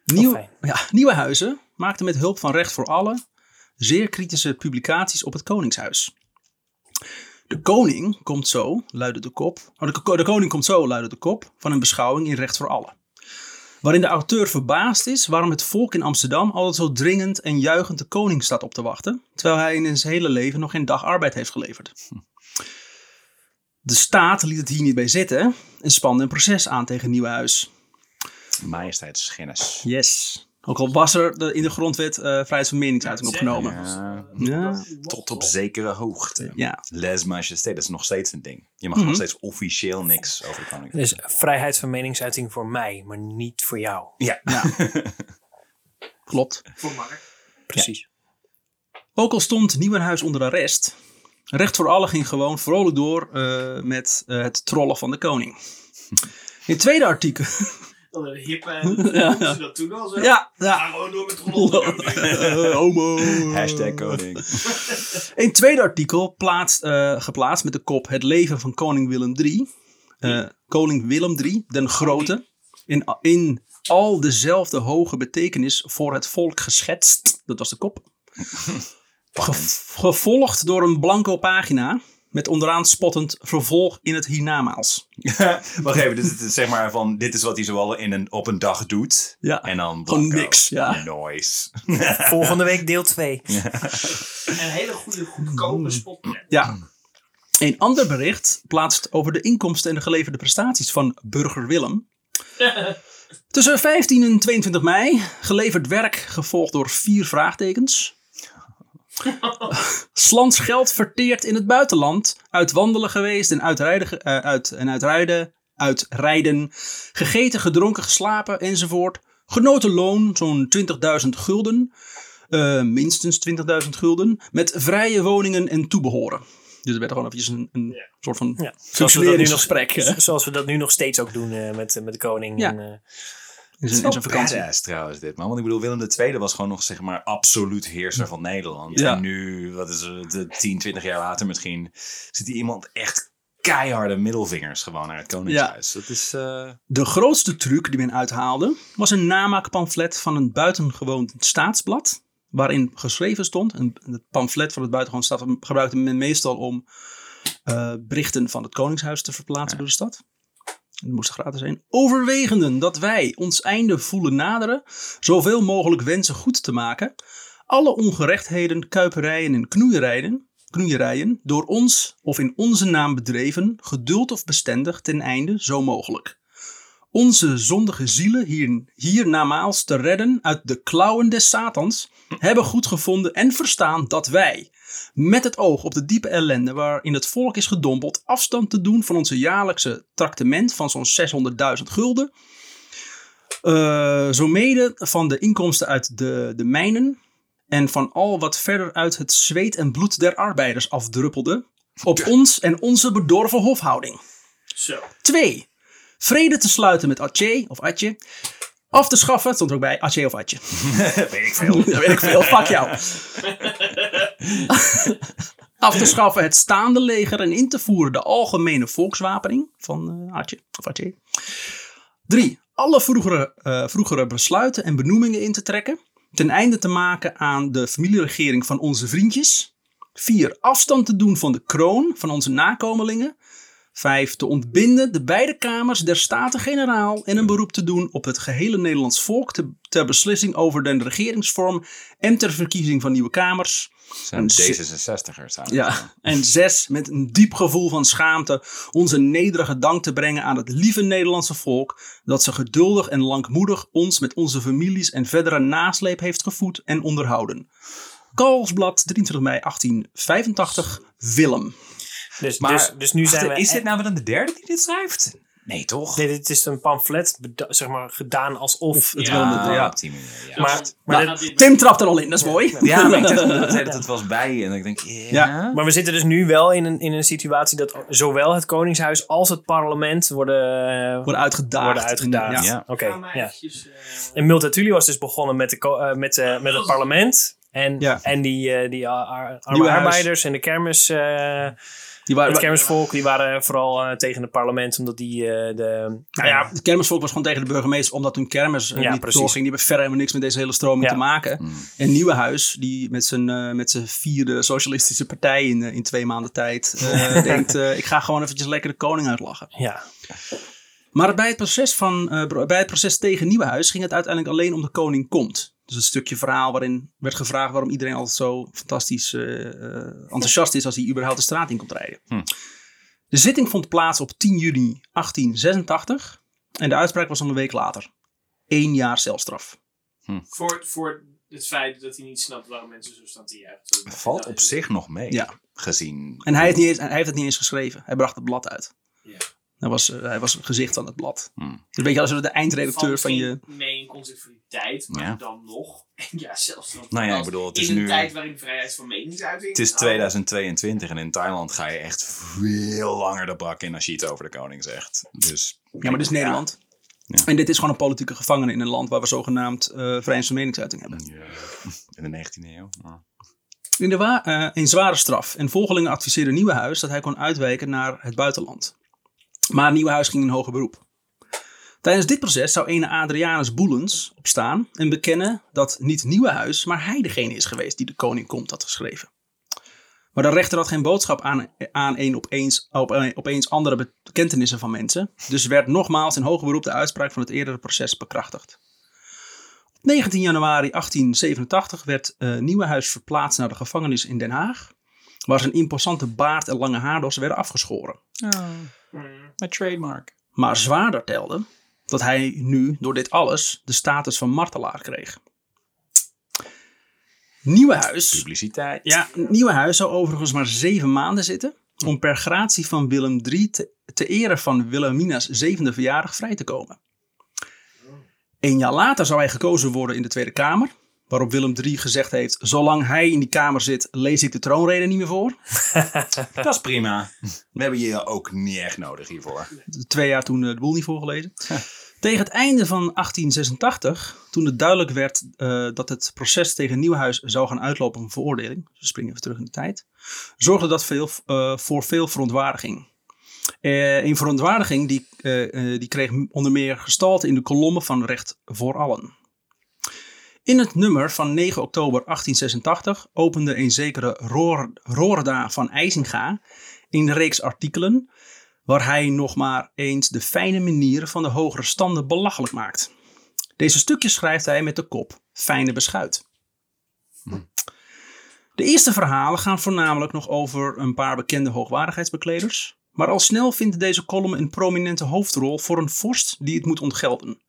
Nieuw, ja, Nieuwenhuizen maakte met hulp van Recht voor Allen zeer kritische publicaties op het Koningshuis. De koning komt zo, luidde de kop. Oh, de, de koning komt zo, luidde de kop van een beschouwing in Recht voor Allen. Waarin de auteur verbaasd is waarom het volk in Amsterdam altijd zo dringend en juichend de koning staat op te wachten, terwijl hij in zijn hele leven nog geen dag arbeid heeft geleverd. De staat liet het hier niet bij zitten en spande een proces aan tegen Nieuwenhuis. Majesteitsschennis. Yes. Ook al was er de- in de grondwet eh, vrijheid van meningsuiting opgenomen. Ja. Ja. Tot op zekere hoogte. Ja. Les majesté, dat is nog steeds een ding. Je mag Mhm. nog steeds officieel niks over de koning. Dus vrijheid van meningsuiting voor mij, maar niet voor jou. Ja. Ja. Klopt. Voor Mark. Precies. Ook al stond Nieuwenhuis onder arrest, Recht voor Allen ging gewoon vrolijk door eh, met eh, het trollen van de koning. In het tweede artikel. Dat een hippe. Ja, Ja, dat toen al zo? ja, ja. Ga gewoon door met rollen. Homo. Hashtag koning. Een tweede artikel plaatst, eh, geplaatst met de kop Het leven van koning Willem III. Eh, koning Willem III, den Grote. In, in al dezelfde hoge betekenis voor het volk geschetst. Dat was de kop. Ge- gevolgd door een blanco pagina. Met onderaan spottend vervolg in het hiernamaals. Wacht even, dit is zeg maar van, dit is wat hij zoal in een, op een dag doet. Ja. En dan Gewoon blanco. niks, ja. Noise. Volgende week deel 2. Een hele goede, goedkope spotprint. Ja. Een ander bericht plaatst over de inkomsten en de geleverde prestaties van burger Willem. Tussen 15 en 22 mei geleverd werk gevolgd door vier vraagtekens. Slans geld verteerd in het buitenland. Uit wandelen geweest en uitrijden, ge- eh, uit, en uitrijden, uitrijden. Gegeten, gedronken, geslapen enzovoort. Genoten loon, zo'n 20.000 gulden. Eh, minstens 20.000 gulden. Met vrije woningen en toebehoren. Dus er werd gewoon eventjes een, een Ja. soort van Ja. Zoals we, dat nu nog, functioneringsgesprek. zoals we dat nu nog steeds ook doen eh, met, met de koning. Ja. En, eh, in Het zijn- in zijn vakantie. badass trouwens dit, man. Want ik bedoel, Willem II was gewoon nog zeg maar absoluut heerser van Nederland. Ja. En nu, wat is het, eh, 10, 20 jaar later misschien, zit hier iemand echt keiharde middelvingers gewoon naar het Koningshuis. Dat is... eh, De grootste truc die men uithaalde was een namaakpamflet van een buitengewoon staatsblad. Waarin geschreven stond, en het pamflet van het buitengewoon staatsblad gebruikte men meestal om eh, berichten van het Koningshuis te verplaatsen door de stad. Het moest gratis zijn. Overwegenden dat wij ons einde voelen naderen, zoveel mogelijk wensen goed te maken. Alle ongerechtheden, kuiperijen en knoeierijen, knoeierijen door ons of in onze naam bedreven, geduld of bestendig ten einde zo mogelijk onze zondige zielen hier, hiernamaals te redden uit de klauwen des Satans, hebben goed gevonden en verstaan dat wij, met het oog op de diepe ellende waarin het volk is gedompeld, afstand te doen van onze jaarlijkse tractement van zo'n 600.000 gulden, eh zo mede van de inkomsten uit de, de mijnen en van al wat verder uit het zweet en bloed der arbeiders afdruppelde, op ons en onze bedorven hofhouding. Zo. 2. Vrede te sluiten met Atje of Atje. Af te schaffen, stond er ook bij, Atje of Atje. weet ik veel. Dat weet ik veel, fuck jou. Af te schaffen het staande leger en in te voeren de algemene volkswapening van eh Atje of Atje. 3. Alle vroegere, eh, vroegere besluiten en benoemingen in te trekken. Ten einde te maken aan de familieregering van onze vriendjes. 4. Afstand te doen van de kroon van onze nakomelingen. 5. Te ontbinden de beide kamers der Staten-Generaal en een beroep te doen op het gehele Nederlands volk te- ter beslissing over de regeringsvorm en ter verkiezing van nieuwe kamers. Zijn D66'ers aan. Ja. En 6. Met een diep gevoel van schaamte onze nederige dank te brengen aan het lieve Nederlandse volk dat ze geduldig en langmoedig ons met onze families en verdere nasleep heeft gevoed en onderhouden. Kalsblad 23 mei 1885 Willem. dus, Maar dus, dus nu zijn we... is dit nou dan de derde die dit schrijft? Nee, toch? Nee, dit is een pamflet, zeg maar, gedaan alsof... Of het Ja. Willem Ah, de- ja. op die manier, ja. maar, maar, dit- dit- Tim trapt er al in, dat is mooi. Ja, maar ik dacht dat het, het was bij en ik denk, ja. Ja. maar we zitten dus nu wel in een, in een situatie dat zowel het Koningshuis als het parlement worden, Worden uitgedaagd. worden uitgedaagd. Ja. Ja. Oké, maar ja. eh, En Multatuli was dus begonnen met, de, eh, met, eh, met het parlement. En, Ja. en die, eh, die arbeiders en de kermis, eh, Die waren, het kermisvolk, die waren vooral eh, tegen het parlement, omdat die eh, de... Nou ja, het kermisvolk was gewoon tegen de burgemeester omdat hun kermis eh, Ja, niet precies. doorging. Die hebben verder helemaal niks met deze hele stroming Ja. te maken. Mm. En Nieuwenhuis, die met zijn, eh, met zijn vierde socialistische partij in, in twee maanden tijd eh, denkt, eh, ik ga gewoon eventjes lekker de koning uitlachen. Ja, Maar bij het proces, van, eh, bij het proces tegen Nieuwenhuis ging het uiteindelijk alleen om de koning komt. Dus een stukje verhaal waarin werd gevraagd waarom iedereen altijd zo fantastisch eh, eh, enthousiast is als hij überhaupt de straat in komt rijden. Hm. De zitting vond plaats op 10 juni 1886 en de uitspraak was dan een week later. Eén jaar celstraf. voor, voor het feit dat hij niet snapt waarom mensen zo staan te juichen. Valt op zich nog mee. Ja. Gezien. En hij heeft, niet eens, hij heeft het niet eens geschreven. Hij bracht het blad uit. Ja. Hij was, eh, hij was het gezicht van het blad. Hm. Dus weet je, als we de eindredacteur van je... mee in conservativiteit, maar Ja. dan nog. En ja, zelfs dan. Nou ja, ik bedoel, het is in een nu- tijd waarin vrijheid van meningsuiting. Het is Oh, 2022 en in Thailand ga je echt veel langer de bak in als je iets over de koning zegt. Dus, Ja, maar dit is Nederland. Ja. En dit is gewoon een politieke gevangene in een land waar we zogenaamd eh vrijheid van meningsuiting hebben. Ja. In de 19e eeuw. In, de wa- eh, in zware straf. En volgelingen adviseerden Nieuwenhuis dat hij kon uitwijken naar het buitenland. Maar Nieuwenhuis ging in hoger beroep. Tijdens dit proces zou ene Adrianus Boelens opstaan en bekennen dat niet Nieuwenhuis, maar hij degene is geweest die de koning komt had geschreven. Maar de rechter had geen boodschap aan, aan een opeens, op, opeens andere bekentenissen van mensen. Dus werd nogmaals in hoger beroep de uitspraak van het eerdere proces bekrachtigd. Op 19 januari 1887 werd uh, Nieuwenhuis verplaatst naar de gevangenis in Den Haag. Waar zijn imposante baard en lange haardos werden afgeschoren. Mijn trademark. Maar zwaarder telde dat hij nu door dit alles de status van martelaar kreeg. Nieuwenhuis Publiciteit. Ja, Nieuwenhuis zou overigens maar zeven maanden zitten. om per gratie van Willem III te, te ere van Wilhelmina's zevende verjaardag vrij te komen. Een jaar later zou hij gekozen worden in de Tweede Kamer. Waarop Willem III gezegd heeft: Zolang hij in die Kamer zit, lees ik de troonrede niet meer voor. Dat is prima. We hebben je ook niet echt nodig hiervoor. Twee jaar toen eh, de boel niet voorgelezen. Tegen het einde van 1886, toen het duidelijk werd uh, dat het proces tegen Nieuwhuis zou gaan uitlopen op een veroordeling, we springen even terug in de tijd, zorgde dat veel, uh, voor veel verontwaardiging. Uh, een verontwaardiging die, die kreeg onder meer gestalte in de kolommen van Recht voor Allen. In het nummer van 9 oktober 1886 opende een zekere Roor, Roorda van IJsinga een reeks artikelen waar hij nog maar eens de fijne manieren van de hogere standen belachelijk maakt. Deze stukjes schrijft hij met de kop Fijne beschuit. De eerste verhalen gaan voornamelijk nog over een paar bekende hoogwaardigheidsbekleders, maar al snel vindt deze column een prominente hoofdrol voor een vorst die het moet ontgelden.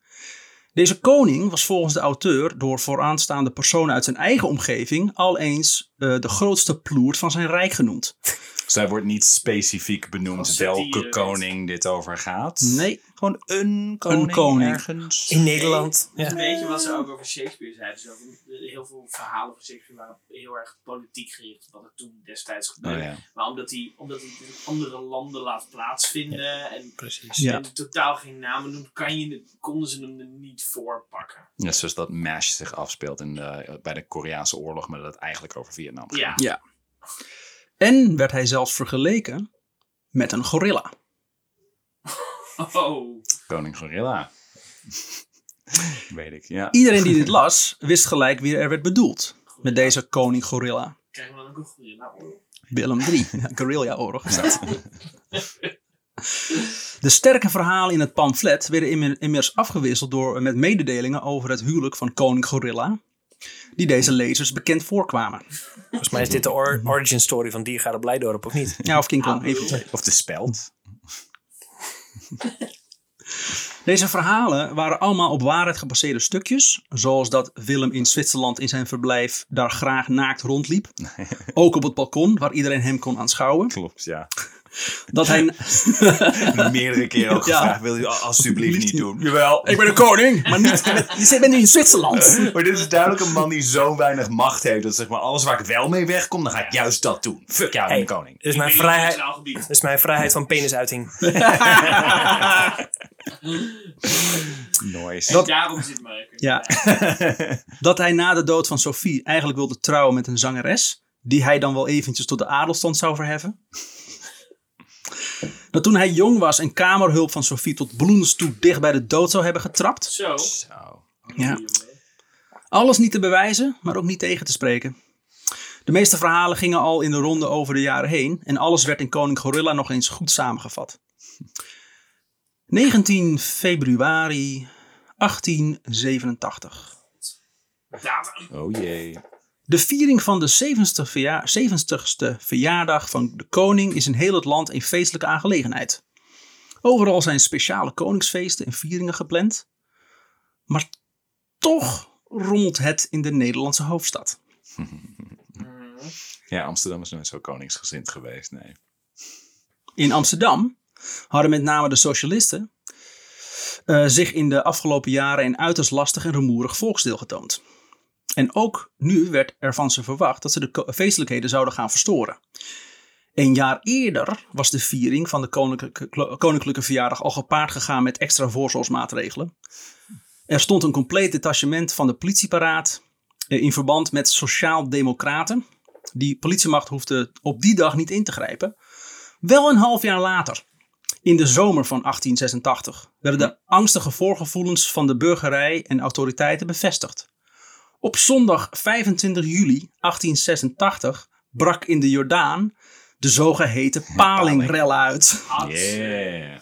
Deze koning was volgens de auteur door vooraanstaande personen uit zijn eigen omgeving al eens uh, de grootste ploert van zijn rijk genoemd. Zij wordt niet specifiek benoemd welke koning dit over gaat. Nee. Gewoon een koning, een koning. ergens. In Nederland. Ja. Een beetje wat ze ook over Shakespeare zeiden. Dus heel veel verhalen van Shakespeare waren heel erg politiek gericht. Wat er toen destijds gebeurde. Oh, ja. Maar omdat hij, omdat hij in andere landen laat plaatsvinden. En, Precies. Ja. en totaal geen namen noemt, kan je, konden ze hem er niet voor pakken. Net zoals dat MASH zich afspeelt in de, bij de Koreaanse oorlog, maar dat het eigenlijk over Vietnam. Ja. Ja. En werd hij zelfs vergeleken met een gorilla. Oh. Koning Gorilla. Weet ik, ja. Iedereen die dit las, wist gelijk wie er werd bedoeld met deze koning gorilla. Krijgen we dan ook een goede naam? Willem III, ja, guerrilla-oorlog is dat. De sterke verhalen in het pamflet werden imme- immers afgewisseld door, met mededelingen over het huwelijk van koning Gorilla, die deze lezers bekend voorkwamen. Volgens mij is dit de or- origin story van Diergaarde Blijdorp, of niet? Ja, of King Kong, even twee. Of de speld. Deze verhalen waren allemaal op waarheid gebaseerde stukjes, zoals dat Willem in Zwitserland in zijn verblijf daar graag naakt rondliep. Ook op het balkon, waar iedereen hem kon aanschouwen. Klopt, ja. Dat hij... Meerdere keren ook Ja. gevraagd, wil u alsjeblieft niet doen. Jawel, ik ben de koning, maar niet, je bent nu in Zwitserland. Maar dit is duidelijk een man die zo weinig macht heeft, dat zeg maar alles waar ik wel mee wegkom, dan ga ik juist dat doen. Fuck jou, Hey. mijn koning. Dit is mijn vrijheid, dit is mijn vrijheid van penisuiting. Noise. En daarom zit Mark. Ja. Dat hij na de dood van Sophie eigenlijk wilde trouwen met een zangeres, die hij dan wel eventjes tot de adelstand zou verheffen. Dat toen hij jong was en kamerhulp van Sophie tot bloedens toe dicht bij de dood zou hebben getrapt. Zo. Zo. Ja. Alles niet te bewijzen, maar ook niet tegen te spreken. De meeste verhalen gingen al in de ronde over de jaren heen en alles werd in Koning Gorilla nog eens goed samengevat. 19 februari 1887. Datum. Oh jee. De viering van de 70ste, verja 70ste verjaardag van de koning is in heel het land een feestelijke aangelegenheid. Overal zijn speciale koningsfeesten en vieringen gepland. Maar toch rommelt het in de Nederlandse hoofdstad. Ja, Amsterdam is nooit zo koningsgezind geweest, nee. In Amsterdam hadden met name de socialisten eh, zich in de afgelopen jaren een uiterst lastig en rumoerig volksdeel getoond. En ook nu werd er van ze verwacht dat ze de feestelijkheden zouden gaan verstoren. Een jaar eerder was de viering van de koninklijke, koninklijke verjaardag al gepaard gegaan met extra voorzorgsmaatregelen. Er stond een compleet detachement van de politie paraat eh, in verband met sociaal-democraten. Die politiemacht hoefde op die dag niet in te grijpen. Wel een half jaar later, in de zomer van 1886, werden de angstige voorgevoelens van de burgerij en autoriteiten bevestigd. Op zondag 25 juli 1886 brak in de Jordaan de zogeheten palingrellen uit. Yeah.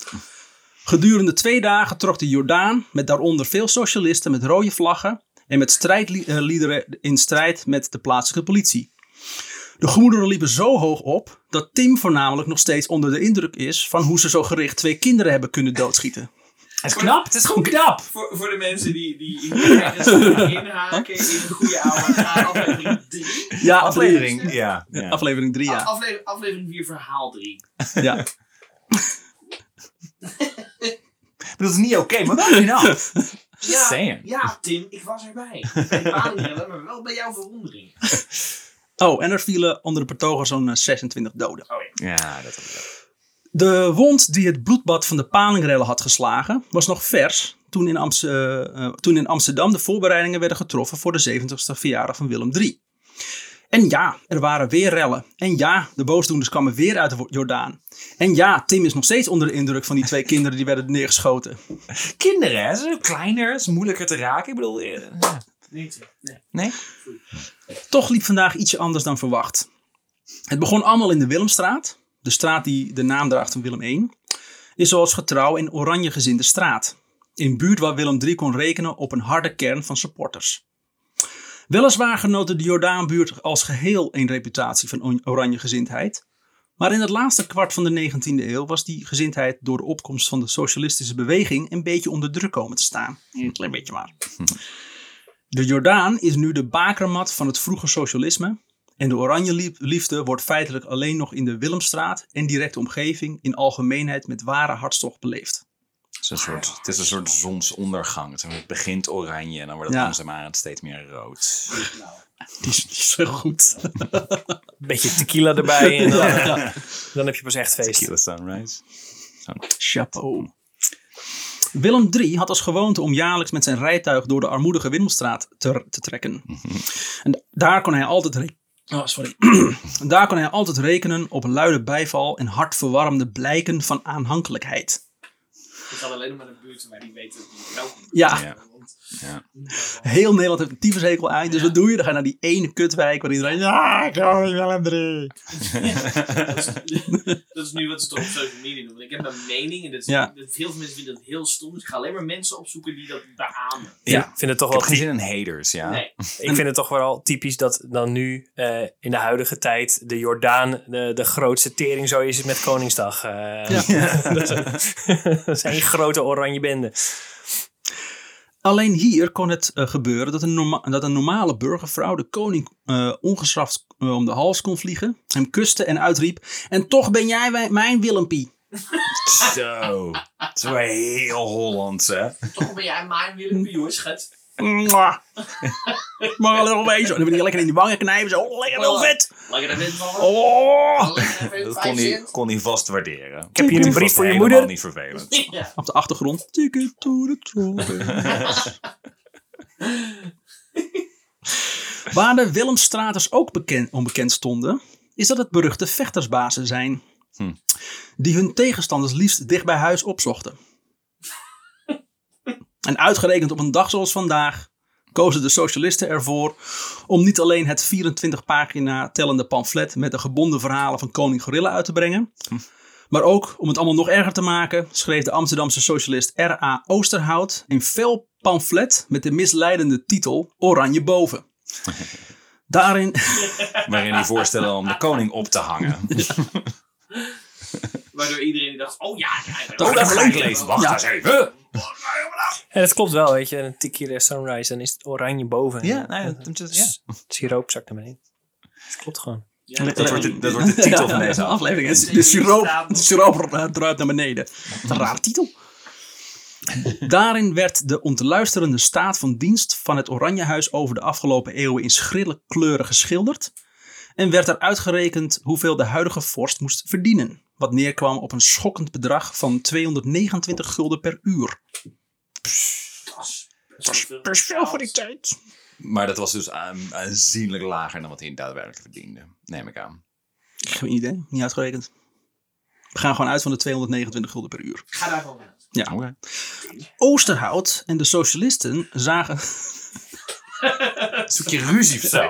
Gedurende twee dagen trok de Jordaan, met daaronder veel socialisten met rode vlaggen en met strijdliederen in strijd met de plaatselijke politie. De gemoederen liepen zo hoog op dat Tim voornamelijk nog steeds onder de indruk is van hoe ze zo gericht twee kinderen hebben kunnen doodschieten. Het is knap, het is gewoon knap. Voor, voor de mensen die, die inhaken in een goede oude aflevering 3. Ja, Aflevering, ja. ja. Aflevering 3, ja. Aflevering, aflevering 4, verhaal 3. ja. Ik bedoel, het is niet oké, maar wel knap. Ja, Saying. ja, Tim, ik was erbij. Bij de palingrellen, maar wel bij jouw verwondering. Oh, en er vielen onder de betogers zo'n eh, 26 doden. Oh ja. Ja, dat heb ik ook. De wond die het bloedbad van de palingrellen had geslagen, was nog vers toen in, Amst- eh, eh, toen in Amsterdam de voorbereidingen werden getroffen voor de 70ste verjaardag van Willem III. En ja, er waren weer rellen. En ja, de boosdoeners kwamen weer uit de Jordaan. En ja, Tim is nog steeds onder de indruk van die twee kinderen die werden neergeschoten. Kinderen, hè? Ze zijn kleiner, het is moeilijker te raken. Ik bedoel, eh, ja. Nee, Tim, nee. nee? Toch liep vandaag ietsje anders dan verwacht. Het begon allemaal in de Willemstraat, de straat die de naam draagt van Willem I, is zoals getrouw een oranjegezinde straat. Een buurt waar Willem III kon rekenen op een harde kern van supporters. Weliswaar genoot de Jordaanbuurt als geheel een reputatie van on- oranjegezindheid. Maar in het laatste kwart van de 19e eeuw was die gezindheid door de opkomst van de socialistische beweging een beetje onder druk komen te staan. Een klein beetje maar. De Jordaan is nu de bakermat van het vroege socialisme. En de oranje lief- liefde wordt feitelijk alleen nog in de Willemstraat en directe omgeving in algemeenheid met ware hartstocht beleefd. Het is een soort, het is een soort zonsondergang. Het- Het begint oranje en dan wordt het Ja. langzaamaan steeds meer rood. Die is niet zo goed. Een beetje tequila erbij en dan, dan heb je pas echt feest. Tequila Sunrise. Chapeau. Willem III had als gewoonte om jaarlijks met zijn rijtuig door de armoedige Willemstraat te, te trekken. En daar kon hij altijd re- oh, sorry. daar kon hij altijd rekenen op een luide bijval en hartverwarmende blijken van aanhankelijkheid. Ik ga alleen maar de buurt waar die weten welkom. Ja, Ja. Ja. heel Nederland heeft een tyfushekel aan. Dus wat doe je? Dan ga je naar die ene kutwijk waar iedereen... Ja, ik hou niet Willem III. dat, is, dat is nu wat ze toch op social media doen. Want ik heb een mening en dat is, Ja. heel veel mensen vinden dat heel stom. Dus ik ga alleen maar mensen opzoeken die dat beamen. Ja. Ik vind het toch wel geen zin in haters, ja. Nee. Ik vind het toch wel typisch dat dan nu eh, in de huidige tijd de Jordaan de, de grootste tering zo is met Koningsdag. Eh, dat, is, dat is één grote oranje bende. Alleen hier kon het eh, gebeuren dat een, norma- dat een normale burgervrouw de koning eh, ongestraft eh, om de hals kon vliegen, hem kuste en uitriep: En toch ben jij mijn Willempie. Zo. Zo heel Hollands, hè? Toch ben jij mijn Willem Pio, schat. Maar nog wezen. En dan ben je lekker in die wangen knijpen. Zo, oh, lekker wel vet. Lekker erin vallen. Oh. Lekker even Dat vijf kon hij, kon hij vast waarderen. Ik heb hier een brief voor je moeder. niet vervelend. Ja. Op de achtergrond. Ticket to the. Waar de Willemstraters ook bekend, onbekend stonden, is dat het beruchte vechtersbazen zijn. Hm. Die hun tegenstanders liefst dicht bij huis opzochten. En uitgerekend op een dag zoals vandaag kozen de socialisten ervoor om niet alleen het 24 pagina tellende pamflet met de gebonden verhalen van koning Gorilla uit te brengen, maar ook, om het allemaal nog erger te maken, schreef de Amsterdamse socialist R.A. Oosterhout een fel pamflet met de misleidende titel Oranje Boven. Daarin, Waarin hij voorstelde om de koning op te hangen. Waardoor iedereen die dacht, oh ja, ja, ja. Dat oh, dat leuk ga ik lezen. Wacht Ja. eens even. En dat klopt wel, weet je. Een tequila sunrise, dan is het oranje boven. Ja, nou ja, Dat- ja. Siroop zakt naar beneden. Dat klopt gewoon. Ja, Dat wordt de, dat wordt de titel van deze aflevering. aflevering. De siroop, de siroop druipt naar beneden. Wat een rare titel. Daarin werd de ontluisterende staat van dienst van het Oranjehuis over de afgelopen eeuwen in schrille kleuren geschilderd. En werd er uitgerekend hoeveel de huidige vorst moest verdienen. Wat neerkwam op een schokkend bedrag van 229 gulden per uur. Dat is veel voor die tijd. Maar dat was dus aan- aanzienlijk lager dan wat hij daadwerkelijk verdiende. Neem ik aan. Ik heb geen idee, niet uitgerekend. We gaan gewoon uit van de 229 gulden per uur. Ga daar gewoon uit. Ja. Oké. Oosterhout en de socialisten zagen. Zoek je ruzie of zo.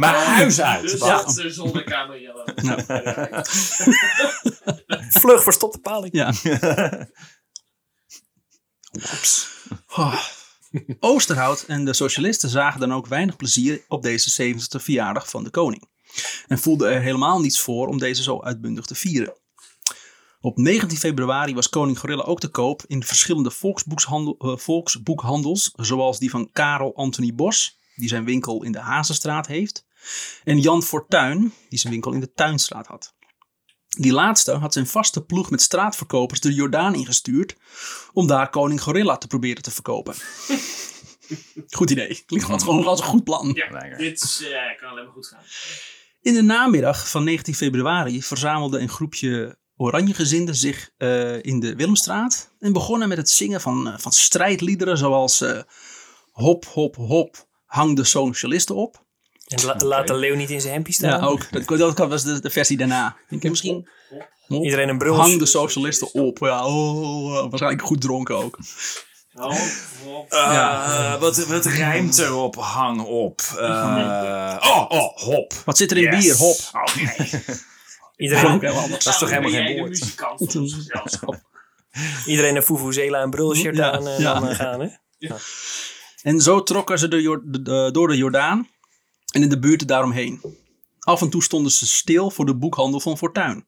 maar huis uit. Dus zonnekamer, Jelle. Vlug verstopt de paling. Ja. Oh. Oosterhout en de socialisten zagen dan ook weinig plezier op deze 70ste verjaardag van de koning. En voelden er helemaal niets voor om deze zo uitbundig te vieren. Op 19 februari was koning Gorilla ook te koop in verschillende eh, volksboekhandels, zoals die van Karel Anthony Bos, die zijn winkel in de Hazenstraat heeft, en Jan Fortuin, die zijn winkel in de Tuinstraat had. Die laatste had zijn vaste ploeg met straatverkopers de Jordaan ingestuurd om daar koning Gorilla te proberen te verkopen. Goed idee. Klinkt gewoon- gewoon als een goed plan. Ja, dit eh, kan alleen maar goed gaan. In de namiddag van 19 februari verzamelde een groepje Oranjegezinden zich eh, in de Willemstraat en begonnen met het zingen van, eh, van strijdliederen zoals eh, Hop, hop, hop, hang de socialisten op. En la- laat de leeuw niet in zijn hempje staan. Ja, ook. Dat, dat was de, de versie daarna. Ik heb misschien Hop, Iedereen een bril. hang de socialisten op. Ja, oh, waarschijnlijk goed dronken ook. Hop, hop. Eh, wat, wat rijmt erop? Hang op. Eh, oh, oh, hop. Wat zit er in Yes. bier? Hop. Iedereen, Ook heel anders. Dat is toch helemaal geen woord? muzikant van ons gezelschap? iedereen een Fufuzela en brulshirt Ja, aan ja. eh, gaan. Hè? En zo trokken ze de Jor- de- de- door de Jordaan en in de buurten daaromheen. Af en toe stonden ze stil voor de boekhandel van Fortuin.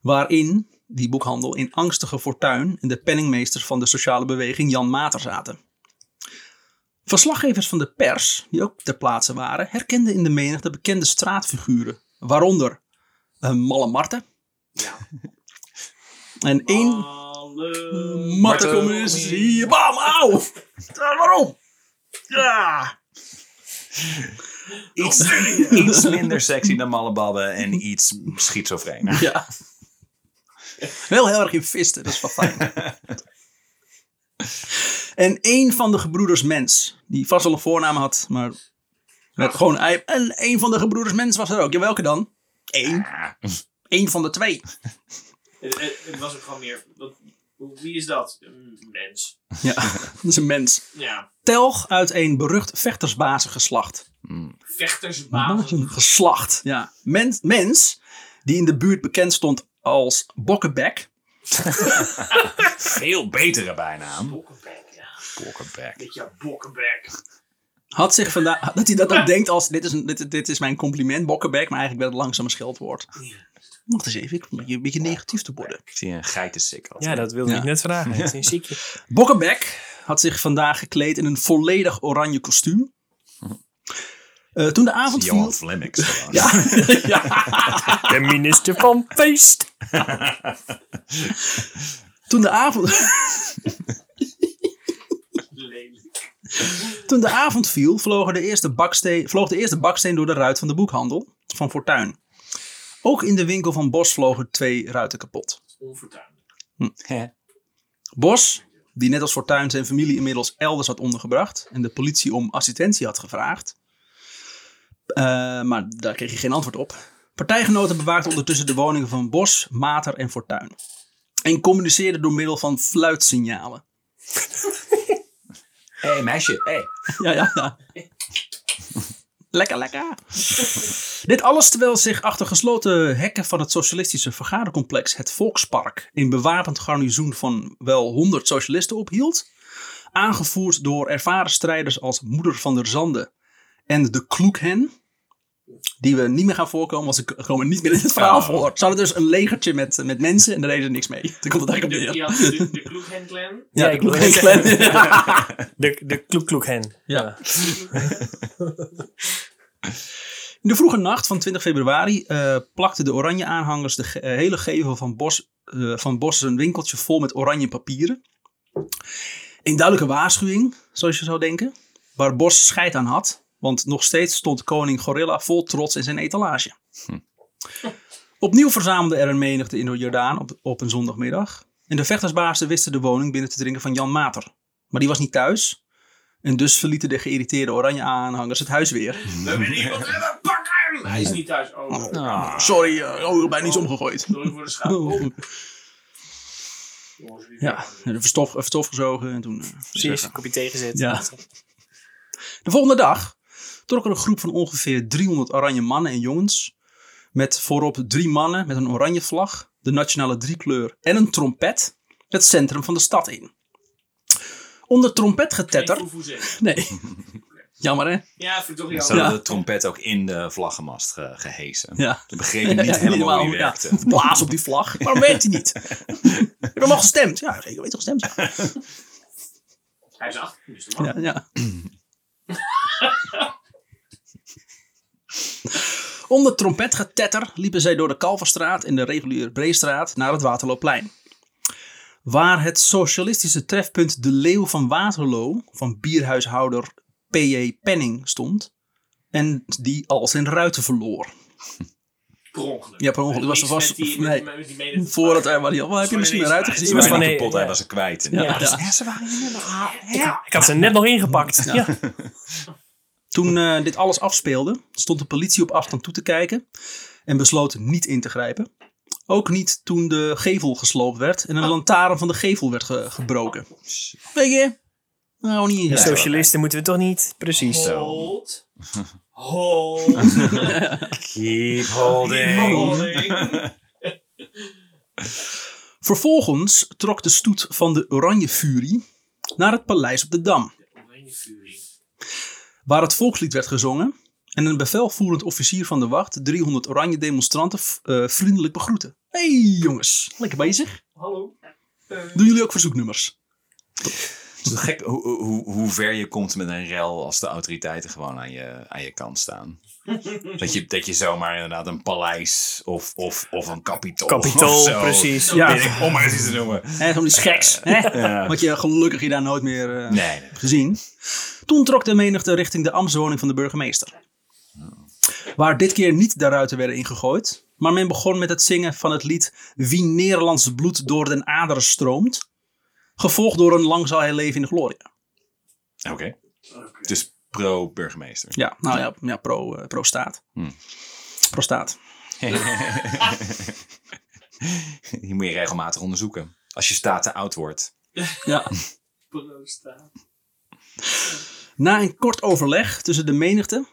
Waarin die boekhandel in angstige Fortuin en de penningmeesters van de sociale beweging Jan Mater zaten. Verslaggevers van de pers, die ook ter plaatse waren, herkenden in de menigte bekende straatfiguren. Waaronder Malle Marten. En één Alle... Marten kom eens hier. Bam, auw! Ja, waarom? Ja! Iets, iets minder sexy dan Mallebabben en iets schizofreen. Ja. Wel heel erg in visten, dat is wel fijn. en één van de gebroeders Mens, die vast wel een voornaam had, maar met gewoon ei. En één van de gebroeders Mens was er ook. Ja, welke dan? Eén. Eén van de twee. Het, het- het was ook gewoon meer... Wat, wie is dat? Een mens. Ja, dat is een mens. Ja. Telg uit een berucht vechtersbazengeslacht. Vechtersbaas. Een geslacht, ja. Mens, mens, die in de buurt bekend stond als Bokkenbek. Veel betere bijnaam. Bokkenbek, ja. Bokkenbek. Beetje bokkenbek. Had zich vandaag, dat hij dat ook denkt als, dit is, een, dit, dit is mijn compliment, Bokkenbek, maar eigenlijk werd het langzaam een scheldwoord. Wacht eens even, ik probeer een beetje negatief te worden. Ik zie een geitensik. Ja, dat wilde Ja. ik net vragen. Is een ziekje. Bokkenbek had zich vandaag gekleed in een volledig oranje kostuum. Eh, toen de avond viel... Johan Flemmix. Ja, ja. De minister van feest. Toen de avond... Toen de avond viel, vloog de, eerste baksteen, vloog de eerste baksteen door de ruit van de boekhandel van Fortuin. Ook in de winkel van Bos vlogen twee ruiten kapot. Onfortuinlijk. Hè? Bos, die net als Fortuin zijn familie inmiddels elders had ondergebracht en de politie om assistentie had gevraagd. Eh, maar daar kreeg je geen antwoord op. Partijgenoten bewaakten ondertussen de woningen van Bos, Mater en Fortuin. En communiceerden door middel van fluitsignalen. Hé, hey, meisje. Hey. Ja, ja, ja. Lekker, lekker. Dit alles terwijl zich achter gesloten hekken van het socialistische vergadercomplex het Volkspark een bewapend garnizoen van wel 100 socialisten ophield. Aangevoerd door ervaren strijders als Moeder van der Zande en de Kloekhen. Die we niet meer gaan voorkomen, want ze komen niet meer in het verhaal Oh. voor. Ze hadden dus een legertje met, met mensen en daar deden ze niks mee. Daar komt het eigenlijk De, op neer. de, de Kloekhen clan. Ja, Ja, de Kloekhen. De, de kloek-kloek-hen. Ja. In de vroege nacht van 20 februari eh, plakten de oranje aanhangers de ge- eh, hele gevel van Bos, eh, van Bos een winkeltje vol met oranje papieren. Een duidelijke waarschuwing, zoals je zou denken, waar Bos scheid aan had, want nog steeds stond koning Gorilla vol trots in zijn etalage. Opnieuw verzamelde er een menigte in de Jordaan op, op een zondagmiddag. En de vechtersbaasden wisten de woning binnen te dringen van Jan Mater. Maar die was niet thuis. En dus verlieten de geïrriteerde oranje aanhangers het huis weer. We hebben iemand hebben, pak hem! Hij is niet thuis. Oh, Ah. Sorry, uh, oh, bijna iets omgegooid. sorry voor de schade. Oh. Ja, de verstof, verstof gezogen en toen... eh, Precies, een kopje thee gezet. Ja. De volgende dag trok er een groep van ongeveer 300 oranje mannen en jongens. Met voorop drie mannen met een oranje vlag, de nationale driekleur en een trompet. Het centrum van de stad in. Onder trompetgetetter. Nee. Jammer hè? Ja, vind ik toch Ze jammer. de trompet ook in de vlaggenmast ge- gehesen. Ja. Ze begrepen niet helemaal hoe die ja. werkte. Blaas op die vlag. Waarom werkt hij niet? Heb je hem al gestemd? Ja, zeker weten gestemd. Ja. Hij is acht. Dus de man. Ja, ja. Onder trompetgetetter liepen zij door de Kalverstraat en de reguliere Breestraat naar het Waterloopplein. Waar het socialistische trefpunt De Leeuw van Waterloo van bierhuishouder P.J. Penning stond. En die al zijn ruiten verloor. Per ongeluk. Ja, per ongeluk. Was- was- die- nee. die Voordat hij al. Heb je misschien een ruiten Ze gezien? waren van nee, kapot, hij was ze kwijt. Ja, Ja, ja. ze waren hier net nog- Ik had ze net nog ingepakt. Ja. Toen eh, dit alles afspeelde, stond de politie op afstand toe te kijken en besloot niet in te grijpen. Ook niet toen de gevel gesloopt werd en een lantaarn van de gevel werd ge- gebroken. Weet je? Nou, niet De ingrijpen. socialisten moeten we toch niet? Precies. Hold. Hold. Keep holding. Holding. Vervolgens trok de stoet van de Oranje Furie naar het paleis op de Dam, Oranje furie. Waar het volkslied werd gezongen en een bevelvoerend officier van de wacht 300 oranje demonstranten eh, vriendelijk begroette. hey, jongens, lekker bezig. Hallo. Doen jullie ook verzoeknummers? Het is gek hoe, hoe, hoe ver je komt met een rel als de autoriteiten gewoon aan je, aan je kant staan. Dat je, dat je zomaar inderdaad een paleis of, of, of een kapitool. Kapitool, of zo, precies. Ja. om maar eens iets te noemen. Hè, zo'n iets geks. Hè? Ja. Wat je gelukkig je daar nooit meer eh, Nee, nee. gezien. Toen trok de menigte richting de ambtswoning van de burgemeester. Waar dit keer niet de ruiten werden ingegooid. Maar men begon met het zingen van het lied Wie Nederlands bloed door den aderen stroomt. Gevolgd door een lang zal hij leven in de gloria. Oké. Oké. Dus pro-burgemeester. Ja, nou ja, ja pro, eh, pro staat. Hmm. Pro staat. Die moet je regelmatig onderzoeken. Als je staat te oud wordt. Ja. Pro-staat. Na een kort overleg tussen de menigte,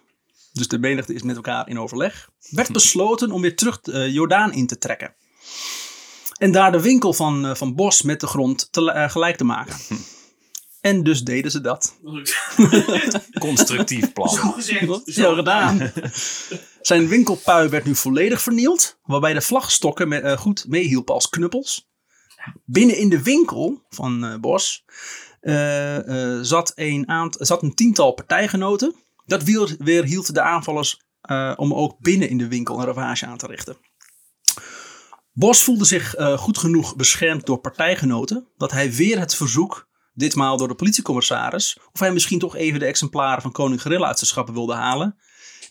dus de menigte is met elkaar in overleg, werd besloten om weer terug eh, Jordaan in te trekken. En daar de winkel van, eh, van Bos met de grond te, gelijk te maken. En dus deden ze dat. Constructief Zo plan. gezegd. Zo gedaan. Zijn winkelpui werd nu volledig vernield, waarbij de vlagstokken met, eh, goed meehielpen als knuppels. Binnen in de winkel van eh, Bos eh, eh, zat, een aant- zat een tiental partijgenoten. Dat weer, weer hield de aanvallers eh, om ook binnen in de winkel een ravage aan te richten. Bos voelde zich eh, goed genoeg beschermd door partijgenoten dat hij weer het verzoek, ditmaal door de politiecommissaris, of hij misschien toch even de exemplaren van Koning Gorilla uit zijn schappen wilde halen.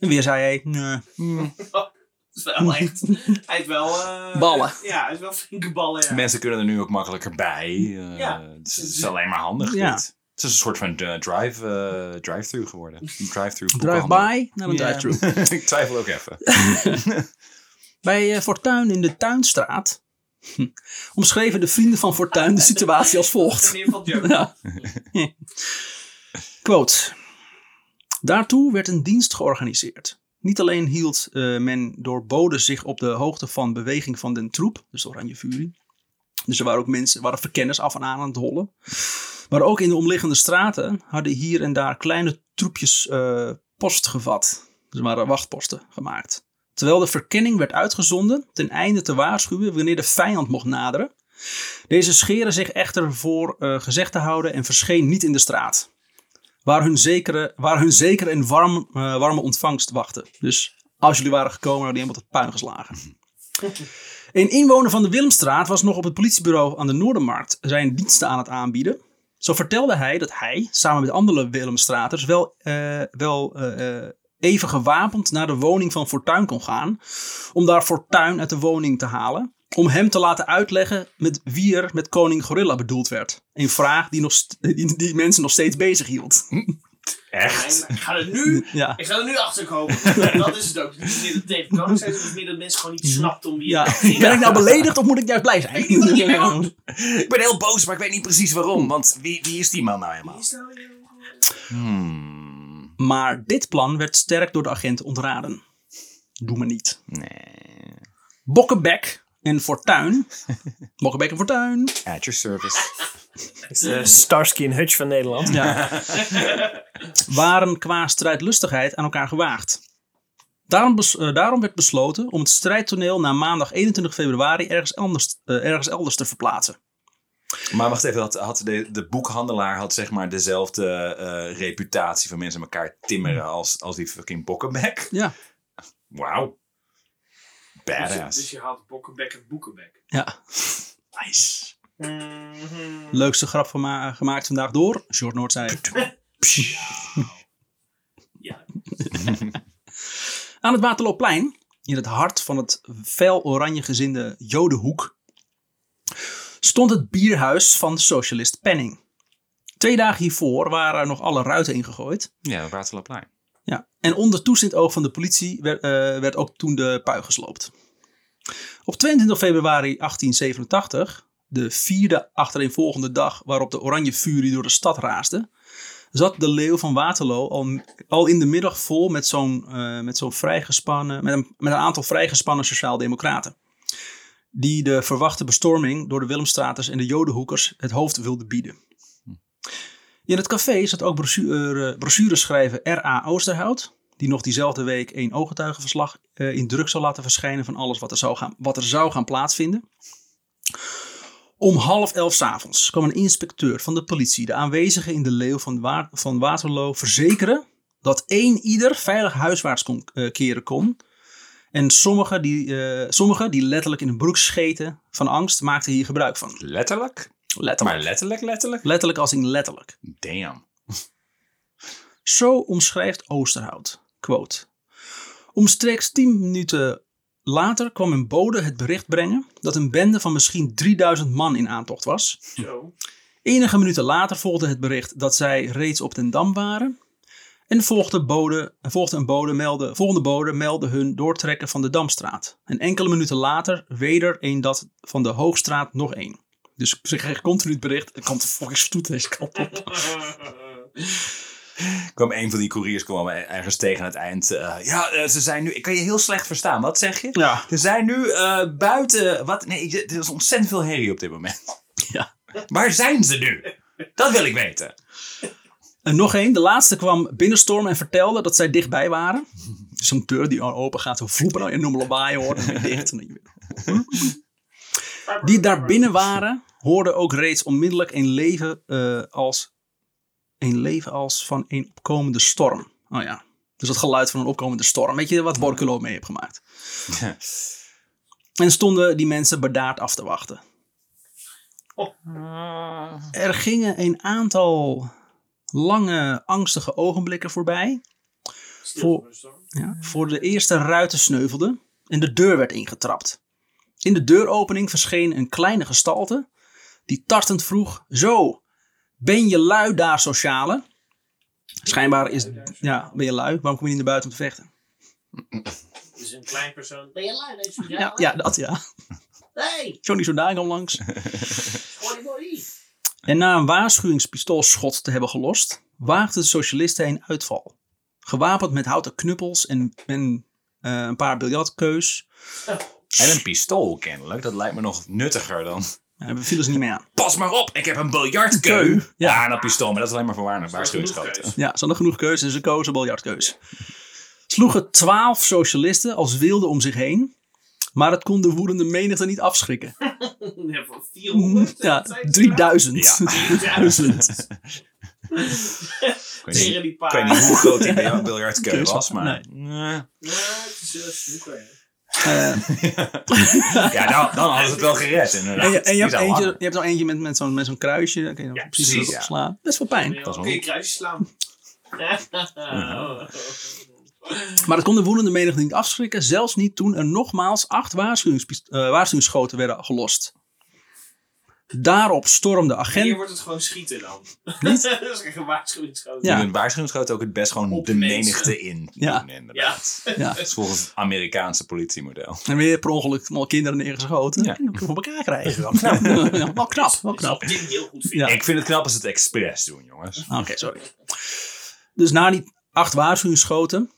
En weer zei hij, nee, is wel echt. Hij heeft wel. eh, Ballen. Ja, hij heeft wel flinke ballen. Ja. Mensen kunnen er nu ook makkelijker bij. eh, Ja. Dus het is alleen maar handig. Ja. dit. Het is een soort van eh, drive, eh, drive-through geworden. Een drive-through drive-by naar een drive-thru. Ik twijfel ook even. Bij Fortuin in de Tuinstraat omschreven de vrienden van Fortuin de situatie als volgt. Ja. Quote. Daartoe werd een dienst georganiseerd. Niet alleen hield eh, men door boden zich op de hoogte van beweging van den troep, dus de Oranje Furie. Dus er waren ook mensen, waren verkenners af en aan aan het hollen. Maar ook in de omliggende straten hadden hier en daar kleine troepjes eh, post gevat. Dus er waren wachtposten gemaakt. Terwijl de verkenning werd uitgezonden ten einde te waarschuwen wanneer de vijand mocht naderen. Deze scheren zich echter voor eh, gezegd te houden en verscheen niet in de straat. Waar hun zekere, waar hun zekere en warm, eh, warme ontvangst wachtte. Dus als jullie waren gekomen, hadden die helemaal tot puin geslagen. Een inwoner van de Willemstraat was nog op het politiebureau aan de Noordermarkt zijn diensten aan het aanbieden. Zo vertelde hij dat hij, samen met andere Willemstraters, wel, eh, wel even gewapend naar de woning van Fortuin kon gaan. Om daar Fortuin uit de woning te halen. Om hem te laten uitleggen met wie er met koning Gorilla bedoeld werd. Een vraag die, nog st- die, die mensen nog steeds bezig hield. Echt? Nee, maar ik ga er nu. Ja. Ik ga er nu achter komen. Dat is het ook. Het is niet dat David Koning zei, het is meer dat mensen gewoon niet snapten om wie Ja. Ben ik nou beledigd of moet ik juist blij zijn? Ik ben heel boos, maar ik weet niet precies waarom. Want wie, wie is die man nou Wie helemaal? is nou Hmm. Maar dit plan werd sterk door de agenten ontraden. Doe maar niet. Nee. Bokkenbek en Fortuin. Bokkenbek en Fortuin. At your service. De Starsky en Hutch van Nederland. Ja. waren qua strijdlustigheid aan elkaar gewaagd. Daarom, bes- eh, daarom werd besloten om het strijdtoneel na maandag 21 februari ergens, anders, eh, ergens elders te verplaatsen. Maar wacht even, had, had de, de boekhandelaar had zeg maar dezelfde eh, reputatie van mensen elkaar timmeren als, als die fucking bokkenbek? Ja. Wauw. Dus, je- Badass. dus je haalt Bokkenbek en Boekenbek. Ja. Nice. Leukste grap gema- gemaakt vandaag door Short Noordzij. Ja. Aan het Waterloopplein, in het hart van het fel oranje gezinde Jodenhoek, stond het bierhuis van socialist Penning. Twee dagen hiervoor waren er nog alle ruiten ingegooid. Ja, Waterloopplein. Ja. En onder toezicht oog van de politie werd, eh, werd ook toen de pui gesloopt. Op 22 februari 1887, de vierde achtereenvolgende dag waarop de oranje furie door de stad raasde, zat de leeuw van Waterloo al, al in de middag vol met zo'n eh, met zo'n vrijgespannen, met een, met een aantal vrijgespannen sociaaldemocraten. Die de verwachte bestorming door de Willemstraters en de Jodenhoekers het hoofd wilden bieden. In het café zat ook brochure, brochureschrijver R.A. Oosterhout, die nog diezelfde week een ooggetuigenverslag eh, in druk zal laten verschijnen van alles wat er zou gaan, wat er zou gaan plaatsvinden. Om half elf 's avonds kwam een inspecteur van de politie de aanwezigen in de leeuw van, van Waterloo verzekeren dat één ieder veilig huiswaarts kon, eh, keren kon. En sommigen die, eh, sommigen die letterlijk in hun broek scheten van angst maakten hier gebruik van. Letterlijk? Letterlijk. Maar letterlijk, letterlijk? Letterlijk als in letterlijk. Damn. Zo omschrijft Oosterhout. Quote. Omstreeks 10 minuten later kwam een bode het bericht brengen dat een bende van misschien 3000 man in aantocht was. Zo. Enige minuten later volgde het bericht dat zij reeds op den Dam waren. En volgde, bode, volgde een bode melde, volgende bode meldde hun doortrekken van de Damstraat. En enkele minuten later weder een dat van de Hoogstraat nog één. Dus ze krijgen continu het bericht, er komt een fucking stoet deze kant op. kwam een van die couriers kwam ergens tegen aan het eind. eh, ja, eh, ze zijn nu. Ik kan je heel slecht verstaan. Wat zeg je? Ja. Ze zijn nu eh, buiten. Wat? Nee, er is ontzettend veel herrie op dit moment. Ja. Waar zijn ze nu? Dat wil ik weten. En nog één, de laatste kwam binnenstormen en vertelde dat zij dichtbij waren. Zo'n deur die al open gaat, zo vloepen, en je noemen lawaai hoort en weer dicht. En dan weer- Die daar binnen waren, hoorden ook reeds onmiddellijk een leven, eh, als, een leven als van een opkomende storm. Oh ja, dus het geluid van een opkomende storm. Weet je wat Borculo mee heeft gemaakt? En stonden die mensen bedaard af te wachten. Er gingen een aantal lange, angstige ogenblikken voorbij. Voor- Ja, voor de eerste ruiten sneuvelden en de deur werd ingetrapt. In de deuropening verscheen een kleine gestalte die tartend vroeg: Zo, ben je lui daar, sociale? Schijnbaar is, ja, ben je lui? Waarom kom je niet naar buiten om te vechten? Dus een klein persoon. Ben je lui deze Ja, ja dat ja. Hey, Johnny Zodaar kwam langs. En na een waarschuwingspistoolschot te hebben gelost, waagden de socialisten een uitval. Gewapend met houten knuppels en, en eh, een paar biljartkeus. En een pistool kennelijk. Dat lijkt me nog nuttiger dan. Ja, we vielen ze niet mee aan. Pas maar op, ik heb een biljartkeu. Keu, Ja, ja. en dat pistool, maar dat is alleen maar voor waar- waarschuwingsschoten. Ja, ze hadden genoeg keus en ze kozen biljartkeus. Sloegen twaalf socialisten als wilden om zich heen. Maar het kon de woedende menigte niet afschrikken. Ja, van 400. Ja, Dat zijn 3000. Ja. 3000. Ik weet niet, ik weet niet hoe groot die bil- biljartkeu was, maar... nee. Nee. Ja, het is uh, Ja, dan, dan hadden ze het wel gered, inderdaad. en je, en je, hebt eentje, hangen. je hebt eentje met, met zo'n met zo'n kruisje. Dan kun je Ja, precies, ja. slaan. Best wel pijn. Dat is wel kun je goed. kruisjes slaan. Maar het kon de woedende menigte niet afschrikken. Zelfs niet toen er nogmaals acht waarschuwingspis- eh, waarschuwingsschoten werden gelost. Daarop stormde Hier agent... wordt het gewoon schieten dan. Niet? dat is een waarschuwingsschoten. Ja. Een waarschuwingsschoot ook het best gewoon Op de mensen. menigte in Ja. doen, inderdaad. Ja. Dat is volgens het Amerikaanse politiemodel. En weer per ongeluk allemaal kinderen neergeschoten. Ja. Ja. voor elkaar krijgen. Wel knap. ja, wel knap. Wel knap. het heel goed. Ja. Ik vind het knap als ze het expres doen, jongens. Oké, sorry. Dus na die Acht waarschuwingsschoten.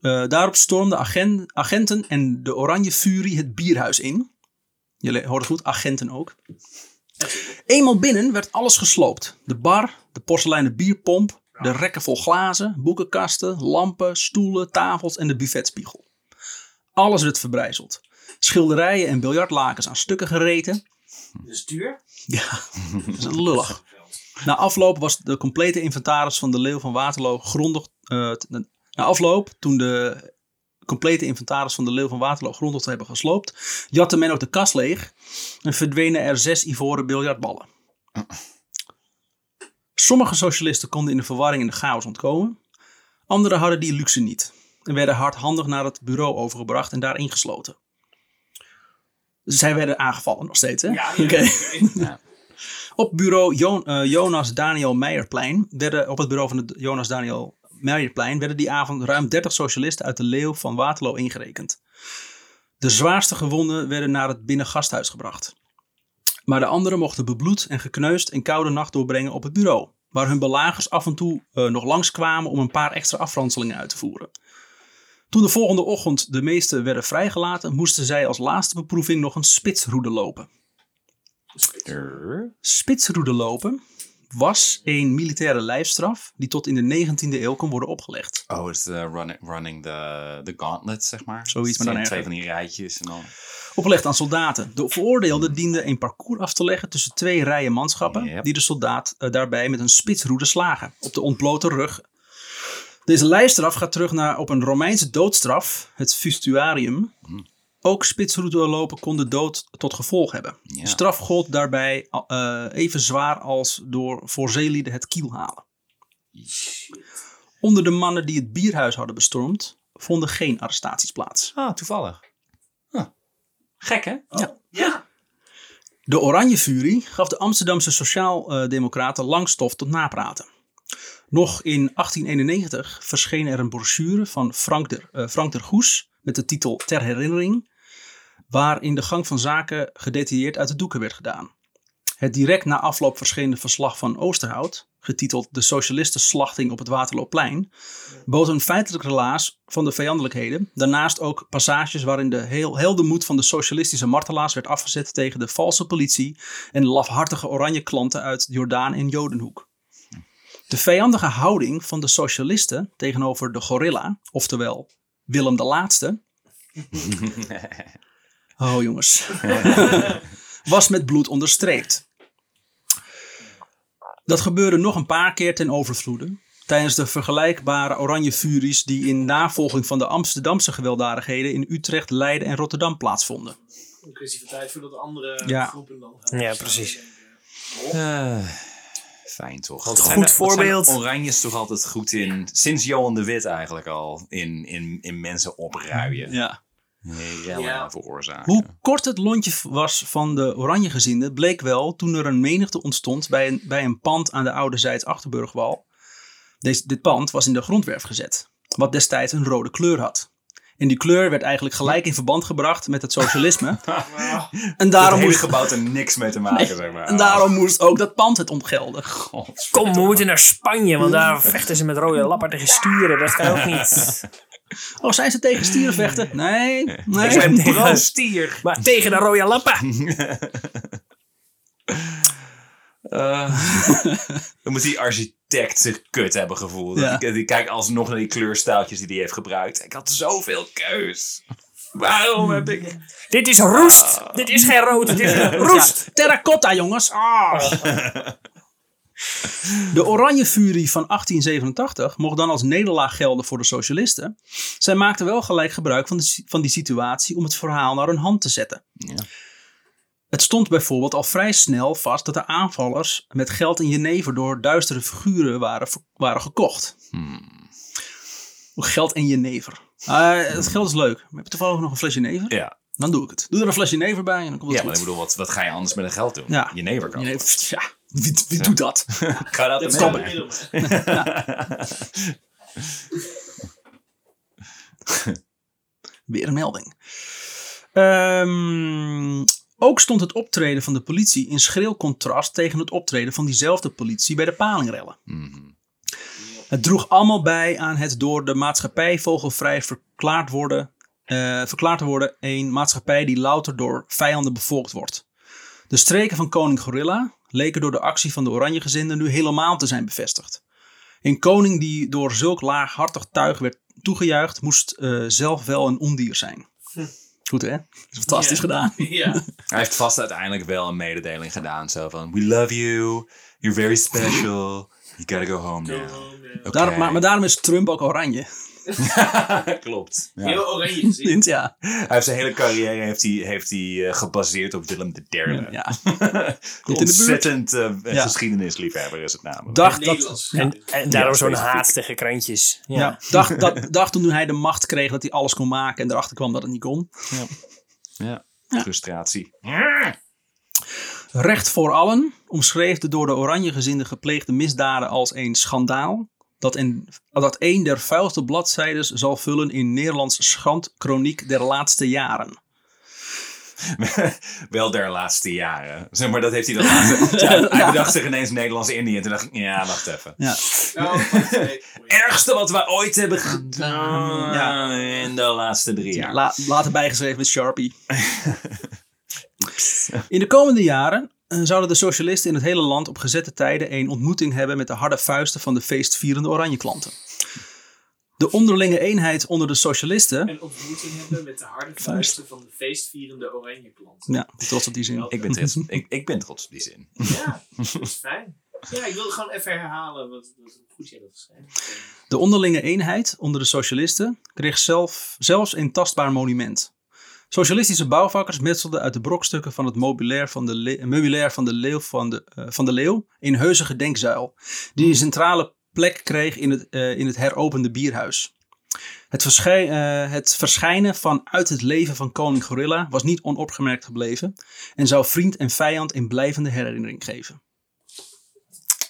Eh, daarop stormden agen- agenten en de Oranje Furie het bierhuis in. Jullie hoorden goed, agenten ook. Eenmaal binnen werd alles gesloopt. De bar, de porseleinen bierpomp, de rekken vol glazen, boekenkasten, lampen, stoelen, tafels en de buffetspiegel. Alles werd verbrijzeld. Schilderijen en biljartlakens aan stukken gereten. Dus duur. Ja, dat is lullig. Na afloop was de complete inventaris van de Leeuw van Waterloo grondig. eh, na afloop, toen de complete inventaris van de Leeuw van Waterloo grondig te hebben gesloopt, jatte men ook de kas leeg en verdwenen er zes ivoren biljartballen. Sommige socialisten konden in de verwarring en de chaos ontkomen. Anderen hadden die luxe niet en werden hardhandig naar het bureau overgebracht en daar ingesloten. Zij werden aangevallen nog steeds, hè? Ja, ja. Oké. Ja. Op bureau Jo- eh, Jonas Daniel Meijerplein werden op het bureau van de Jonas Daniel Meijerplein werden die avond ruim 30 socialisten uit de Leeuw van Waterloo ingerekend. De zwaarste gewonden werden naar het binnengasthuis gebracht. Maar de anderen mochten bebloed en gekneusd een koude nacht doorbrengen op het bureau, waar hun belagers af en toe eh, nog langskwamen om een paar extra afranselingen uit te voeren. Toen de volgende ochtend de meesten werden vrijgelaten, moesten zij als laatste beproeving nog een spitsroede lopen. Spitsroede lopen was een militaire lijfstraf die tot in de 19e eeuw kon worden opgelegd. Oh, is de running, running the, the gauntlet, zeg maar. Zoiets, maar dan Twee- van die rijtjes en dan... Opgelegd aan soldaten. De veroordeelden dienden een parcours af te leggen tussen twee rijen manschappen, Yep. die de soldaat eh, daarbij met een spitsroede slagen op de ontblote rug. Deze lijfstraf gaat terug naar op een Romeinse doodstraf, het fustuarium. Ook spitsroede lopen kon de dood tot gevolg hebben. Ja. Straf gold daarbij eh, even zwaar als door voor zeelieden het kiel halen. Onder de mannen die het bierhuis hadden bestormd, vonden geen arrestaties plaats. Ah, toevallig. Huh. Gek, hè? Ja. De Oranje Furie gaf de Amsterdamse Sociaal-Democraten lang stof tot napraten. Nog in 1891 verscheen er een brochure van Frank de, eh, Frank der Goes met de titel Ter Herinnering, waarin de gang van zaken gedetailleerd uit de doeken werd gedaan. Het direct na afloop verschenen verslag van Oosterhout, getiteld De Socialistenslachting op het Waterloopplein, bood een feitelijk relaas van de vijandelijkheden. Daarnaast ook passages waarin de heel heldenmoed van de socialistische martelaars werd afgezet tegen de valse politie en de lafhartige oranje klanten uit Jordaan en Jodenhoek. De vijandige houding van de socialisten tegenover de gorilla, oftewel Willem de Laatste. Oh jongens. was met bloed onderstreept. Dat gebeurde nog een paar keer ten overvloede. Tijdens de vergelijkbare oranje furies die in navolging van de Amsterdamse gewelddadigheden in Utrecht, Leiden en Rotterdam plaatsvonden. Een kwestie van tijd voordat de andere Ja. groepen dan Ja, precies. Eh, fijn toch. Want goed zijn zijn voorbeeld. de Oranjes toch altijd goed in, sinds Johan de Wit eigenlijk al, in, in, in mensen opruien. Ja. Rellen Ja. veroorzaken. Hoe kort het lontje was van de Oranjegezinden bleek wel toen er een menigte ontstond bij een, bij een pand aan de oude Zijds Achterburgwal. Deze, dit pand was in de grondwerf gezet, wat destijds een rode kleur had. En die kleur werd eigenlijk gelijk in verband gebracht met het socialisme. en, Het daarom hele moest, gebouw er niks mee te maken, zeg maar. en daarom moest ook dat pand het ontgelden. God. Kom, we moeten naar Spanje, want daar vechten ze met rode lappen tegen stieren. Dat kan ook niet. Oh, zijn ze tegen stieren vechten? Nee, nee. Ik ben tegen- Brandstier. Maar tegen de rode lappen. Eh, dan moet die architect zich kut hebben gevoeld. Ja. Die, die kijkt alsnog naar die kleurstijltjes die hij heeft gebruikt. Ik had zoveel keus. Waarom heb ik... Dit is roest. Dit is geen rood, dit is roest. Ja, terracotta, jongens. Ah. De Oranje Furie van 1887 mocht dan als nederlaag gelden voor de socialisten. Zij maakten wel gelijk gebruik van, de, van die situatie om het verhaal naar hun hand te zetten. Ja. Het stond bijvoorbeeld al vrij snel vast dat de aanvallers met geld in Jenever door duistere figuren waren, waren gekocht. Geld in Jenever. Ah, het geld is leuk. Maar heb je toevallig nog een fles Jenever? Ja. Dan doe ik het. Doe er een fles Jenever bij en dan komt het ja, maar goed. ik bedoel, wat, wat ga je anders met een geld doen? Ja. Je never kan. Jenever, ja, wie, wie doet dat? Ga dat de middel. Weer een melding. Ehm, ook stond het optreden van de politie in schril contrast tegen het optreden van diezelfde politie bij de palingrellen. Mhm. Het droeg allemaal bij aan het door de maatschappij vogelvrij verklaard, worden, eh, verklaard te worden een maatschappij die louter door vijanden bevolkt wordt. De streken van koning Gorilla leken door de actie van de Oranjegezinden nu helemaal te zijn bevestigd. Een koning die door zulk laaghartig tuig werd toegejuicht, moest eh, zelf wel een ondier zijn. Goed hè? Fantastisch Ja. gedaan. Ja. Hij heeft vast uiteindelijk wel een mededeling gedaan. Zo van, we love you. You're very special. You gotta go home now. Oké. Daarom, maar, maar daarom is Trump ook oranje. Klopt. Ja. Heel oranje gezien. Ja. Hij heeft zijn hele carrière heeft hij, heeft hij, eh, gebaseerd op Willem III. ja. Ontzettend eh, Ja. geschiedenisliefhebber is het namelijk. Dacht dat. En, en daarom Ja, zo'n haat tegen krantjes. Ja. ja. dacht, dat, dacht toen hij de macht kreeg dat hij alles kon maken en erachter kwam dat het niet kon. Ja. Frustratie. Recht voor allen omschreef de door de Oranjegezinde gepleegde misdaden als een schandaal. Dat een, dat een der vuilste bladzijdes zal vullen in Nederlands schandkroniek der laatste jaren. Wel der laatste jaren. Zeg maar, dat heeft hij de laatste... Ja, hij bedacht zich ineens Nederlands-Indië. En toen dacht ik, ja, wacht even. Ja. Oh, nee. Ergste wat we ooit hebben gedaan Ja. in de laatste drie jaar. La, later bijgeschreven met Sharpie. In de komende jaren zouden de socialisten in het hele land op gezette tijden een ontmoeting hebben met de harde vuisten van de feestvierende oranje klanten. De onderlinge eenheid onder de socialisten. Een ontmoeting hebben met de harde vuisten van de feestvierende oranje klant. Ja, trots op die zin. Ik ben, trots, ik, ik ben trots op die zin. Ja, dat is fijn. Ja, ik wil gewoon even herhalen wat, goed jij dat. De onderlinge eenheid onder de socialisten kreeg zelf, zelfs een tastbaar monument. Socialistische bouwvakkers metselden uit de brokstukken van het meubilair van de, le- meubilair van de, leeuw, van, de, eh, van de Leeuw een heuse gedenkzuil, die een centrale plek kreeg in het, eh, in het heropende bierhuis. Het, verschij- eh, het verschijnen vanuit het leven van koning Gorilla was niet onopgemerkt gebleven en zou vriend en vijand een blijvende herinnering geven.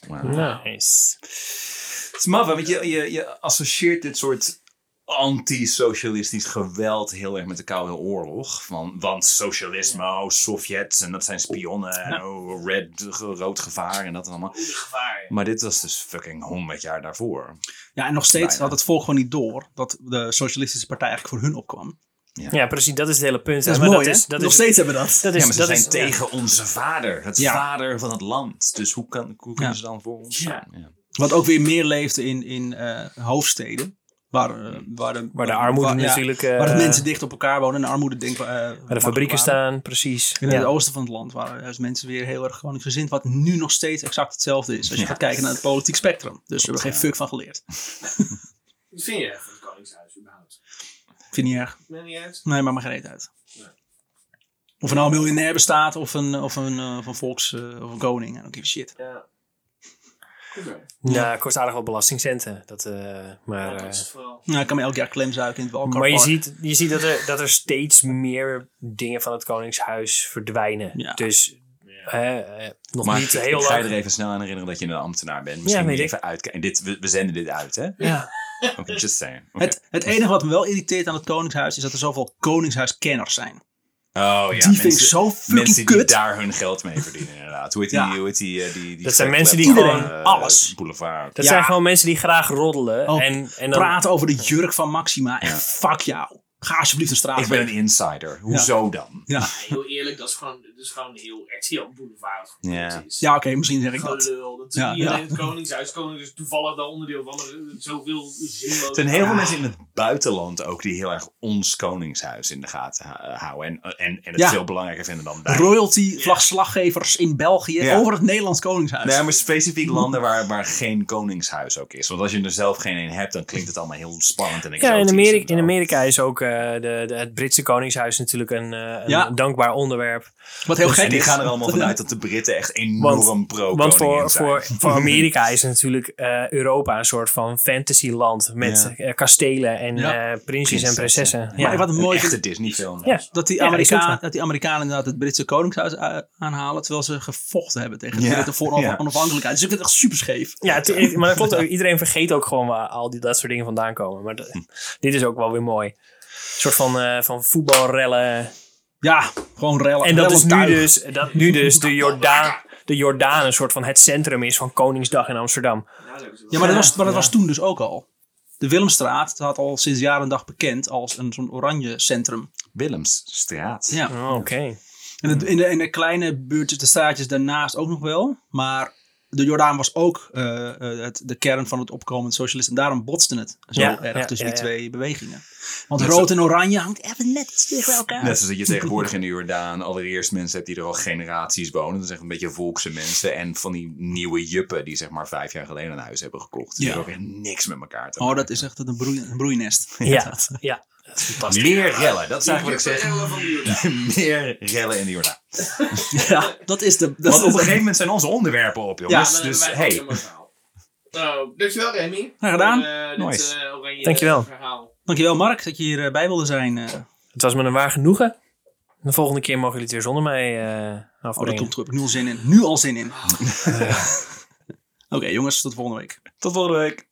Nice. Het is maf, want je, je, je associeert dit soort anti-socialistisch geweld heel erg met de Koude Oorlog. Van, want socialisme, oh, Sovjets en dat zijn spionnen en oh, red, rood gevaar en dat allemaal. Gevaar. ja. Maar dit was dus fucking 100 jaar daarvoor. Ja, en nog steeds Bijna. had het volk gewoon niet door dat de socialistische partij eigenlijk voor hun opkwam. Ja, precies. Dat is het hele punt. Dat is Maar mooi, dat hè? is, dat nog is, steeds hebben we dat. Dat is, ja, maar ze dat zijn is, tegen onze vader. Het Ja. vader van het land. Dus hoe, kan, hoe kunnen Ja. ze dan voor ons Ja. Ja. Wat ook weer meer leefde in, in eh, hoofdsteden. Waar, eh, waar, de, waar de armoede waar- ja, natuurlijk... eh, waar de mensen dicht op elkaar wonen en de armoede denk, eh, Waar de fabrieken staan, precies. In het oosten van het land waren juist mensen weer heel erg koningsgezind. Wat nu nog steeds exact hetzelfde is. Als je Ja. gaat kijken naar het politiek spectrum. Dus we hebben geen fuck van geleerd. Wat vind je van het Koningshuis überhaupt? Vind je niet erg? Maakt niet uit. Nee, maar maar geen uit. Nee. Of er nou een miljonair bestaat of een, of een, eh, of een volks... eh, of een koning. I don't give a shit. Ja. Ja, het kost aardig wat belastingcenten. Dat, eh, maar, Ja, eh, dat is het vooral. Nou, ik kan me elk jaar klemzuiken in het Walker maar je Park. ziet, je ziet dat, er, dat er steeds meer dingen van het Koningshuis verdwijnen. Ja. Dus eh, eh, nog Maar niet ik, heel ik ga je er even snel aan herinneren dat je een ambtenaar bent. Misschien Ja, moet je even uitkijken. Dit, we, we zenden dit uit, hè? Ja. Just saying. Het, het enige wat me wel irriteert aan het Koningshuis is dat er zoveel Koningshuiskenners zijn. Oh ja, die vind ik mensen- zo fucking Mensen die kut. daar hun geld mee verdienen, inderdaad. Hoe heet die? Ja. Hoe heet die, eh, die, die Dat zijn mensen die klep- gewoon eh, alles- Boulevard. Dat Ja. zijn gewoon mensen die graag roddelen. Oh, en, en dan, Praten over de jurk van Maxima. Echt, Ja. fuck jou. Ga alsjeblieft de straat Ik ben een insider. Hoezo dan? Ja, Heel eerlijk, dat is gewoon, dat is gewoon heel RTL Boulevard. Ja. Ja oké, misschien zeg ik dat. Gelul. Dat is Ja, ja. alleen het Koningshuis. Koningshuis is toevallig daar onderdeel van. er- Zoveel zinloos. Er zijn heel veel mensen in het buitenland ook die heel erg ons koningshuis in de gaten ha- houden. En, en, en het Ja. veel belangrijker vinden dan wij. Royalty, vlagslaggevers in België Ja. over het Nederlands Koningshuis. Nee, maar specifiek landen waar, waar geen koningshuis ook is. Want als je er zelf geen een hebt, dan klinkt het allemaal heel spannend en ja, exotisch in en Amerika, in Amerika is ook eh, de, de, het Britse Koningshuis natuurlijk een, eh, een Ja. dankbaar onderwerp. Wat heel En gek die gaan er allemaal vanuit dat de Britten echt enorm pro Want voor, zijn. voor, voor Amerika is natuurlijk eh, Europa een soort van fantasyland met Ja. eh, kastelen en Ja. eh, prinsjes en Prinsessen. Maar wat een Een mooi echte vind, Disney film. Ja. dat die, Amerikanen, dat die Amerikanen inderdaad het Britse Koningshuis aanhalen. Terwijl ze gevochten hebben tegen de. Britten voor Ja. onafhankelijkheid. Dus ik vind het echt super scheef. Ja, maar dat klopt ook. Iedereen vergeet ook gewoon waar al die, dat soort dingen vandaan komen. Maar dat- dit is ook wel weer mooi. Een soort van, eh, van voetbalrellen. Ja, gewoon rellen. En dat is nu dus, dat nu dus de Jordaan, de Jordaan een soort van het centrum is van Koningsdag in Amsterdam. Ja, maar dat was, maar dat Ja. was toen dus ook al. De Willemstraat had al sinds jaren en dag bekend als een zo'n oranje centrum. Willemsstraat. Ja. Oh, Oké. En het- in, de, in de kleine buurtjes, de straatjes daarnaast ook nog wel. Maar de Jordaan was ook eh, eh, het, de kern van het opkomend socialisten. En daarom botste het zo Ja, erg ja, tussen ja, die ja. twee bewegingen. Want Net rood en oranje hangt even net iets bij elkaar. Net zoals dat je tegenwoordig in de Jordaan allereerst mensen hebt die er al generaties wonen. Dat zijn echt een beetje volkse mensen. En van die nieuwe juppen die zeg maar vijf jaar geleden een huis hebben gekocht. Die Ja. hebben ook echt niks met elkaar te Oh, maken. dat is echt een, broei, een broeinest. Ja, ja. Fantastisch. Meer rellen, dat is eigenlijk wat ik zeg. Meer rellen in de Jordaan. Ja, dat is de... Dat Want op een gegeven moment zijn onze onderwerpen op, Ja, jongens. Dan dus wij hey. Oh, dankjewel Remy. Graag gedaan. Voor, eh, dit, Nice. eh, oranje Dankjewel. verhaal. Dankjewel Mark dat je hierbij wilde zijn. eh. Het was me een waar genoegen. De volgende keer mogen jullie het weer zonder mij eh oh, dat komt ik nu al zin in. Nu al zin in. Oké jongens, tot volgende week. tot volgende week.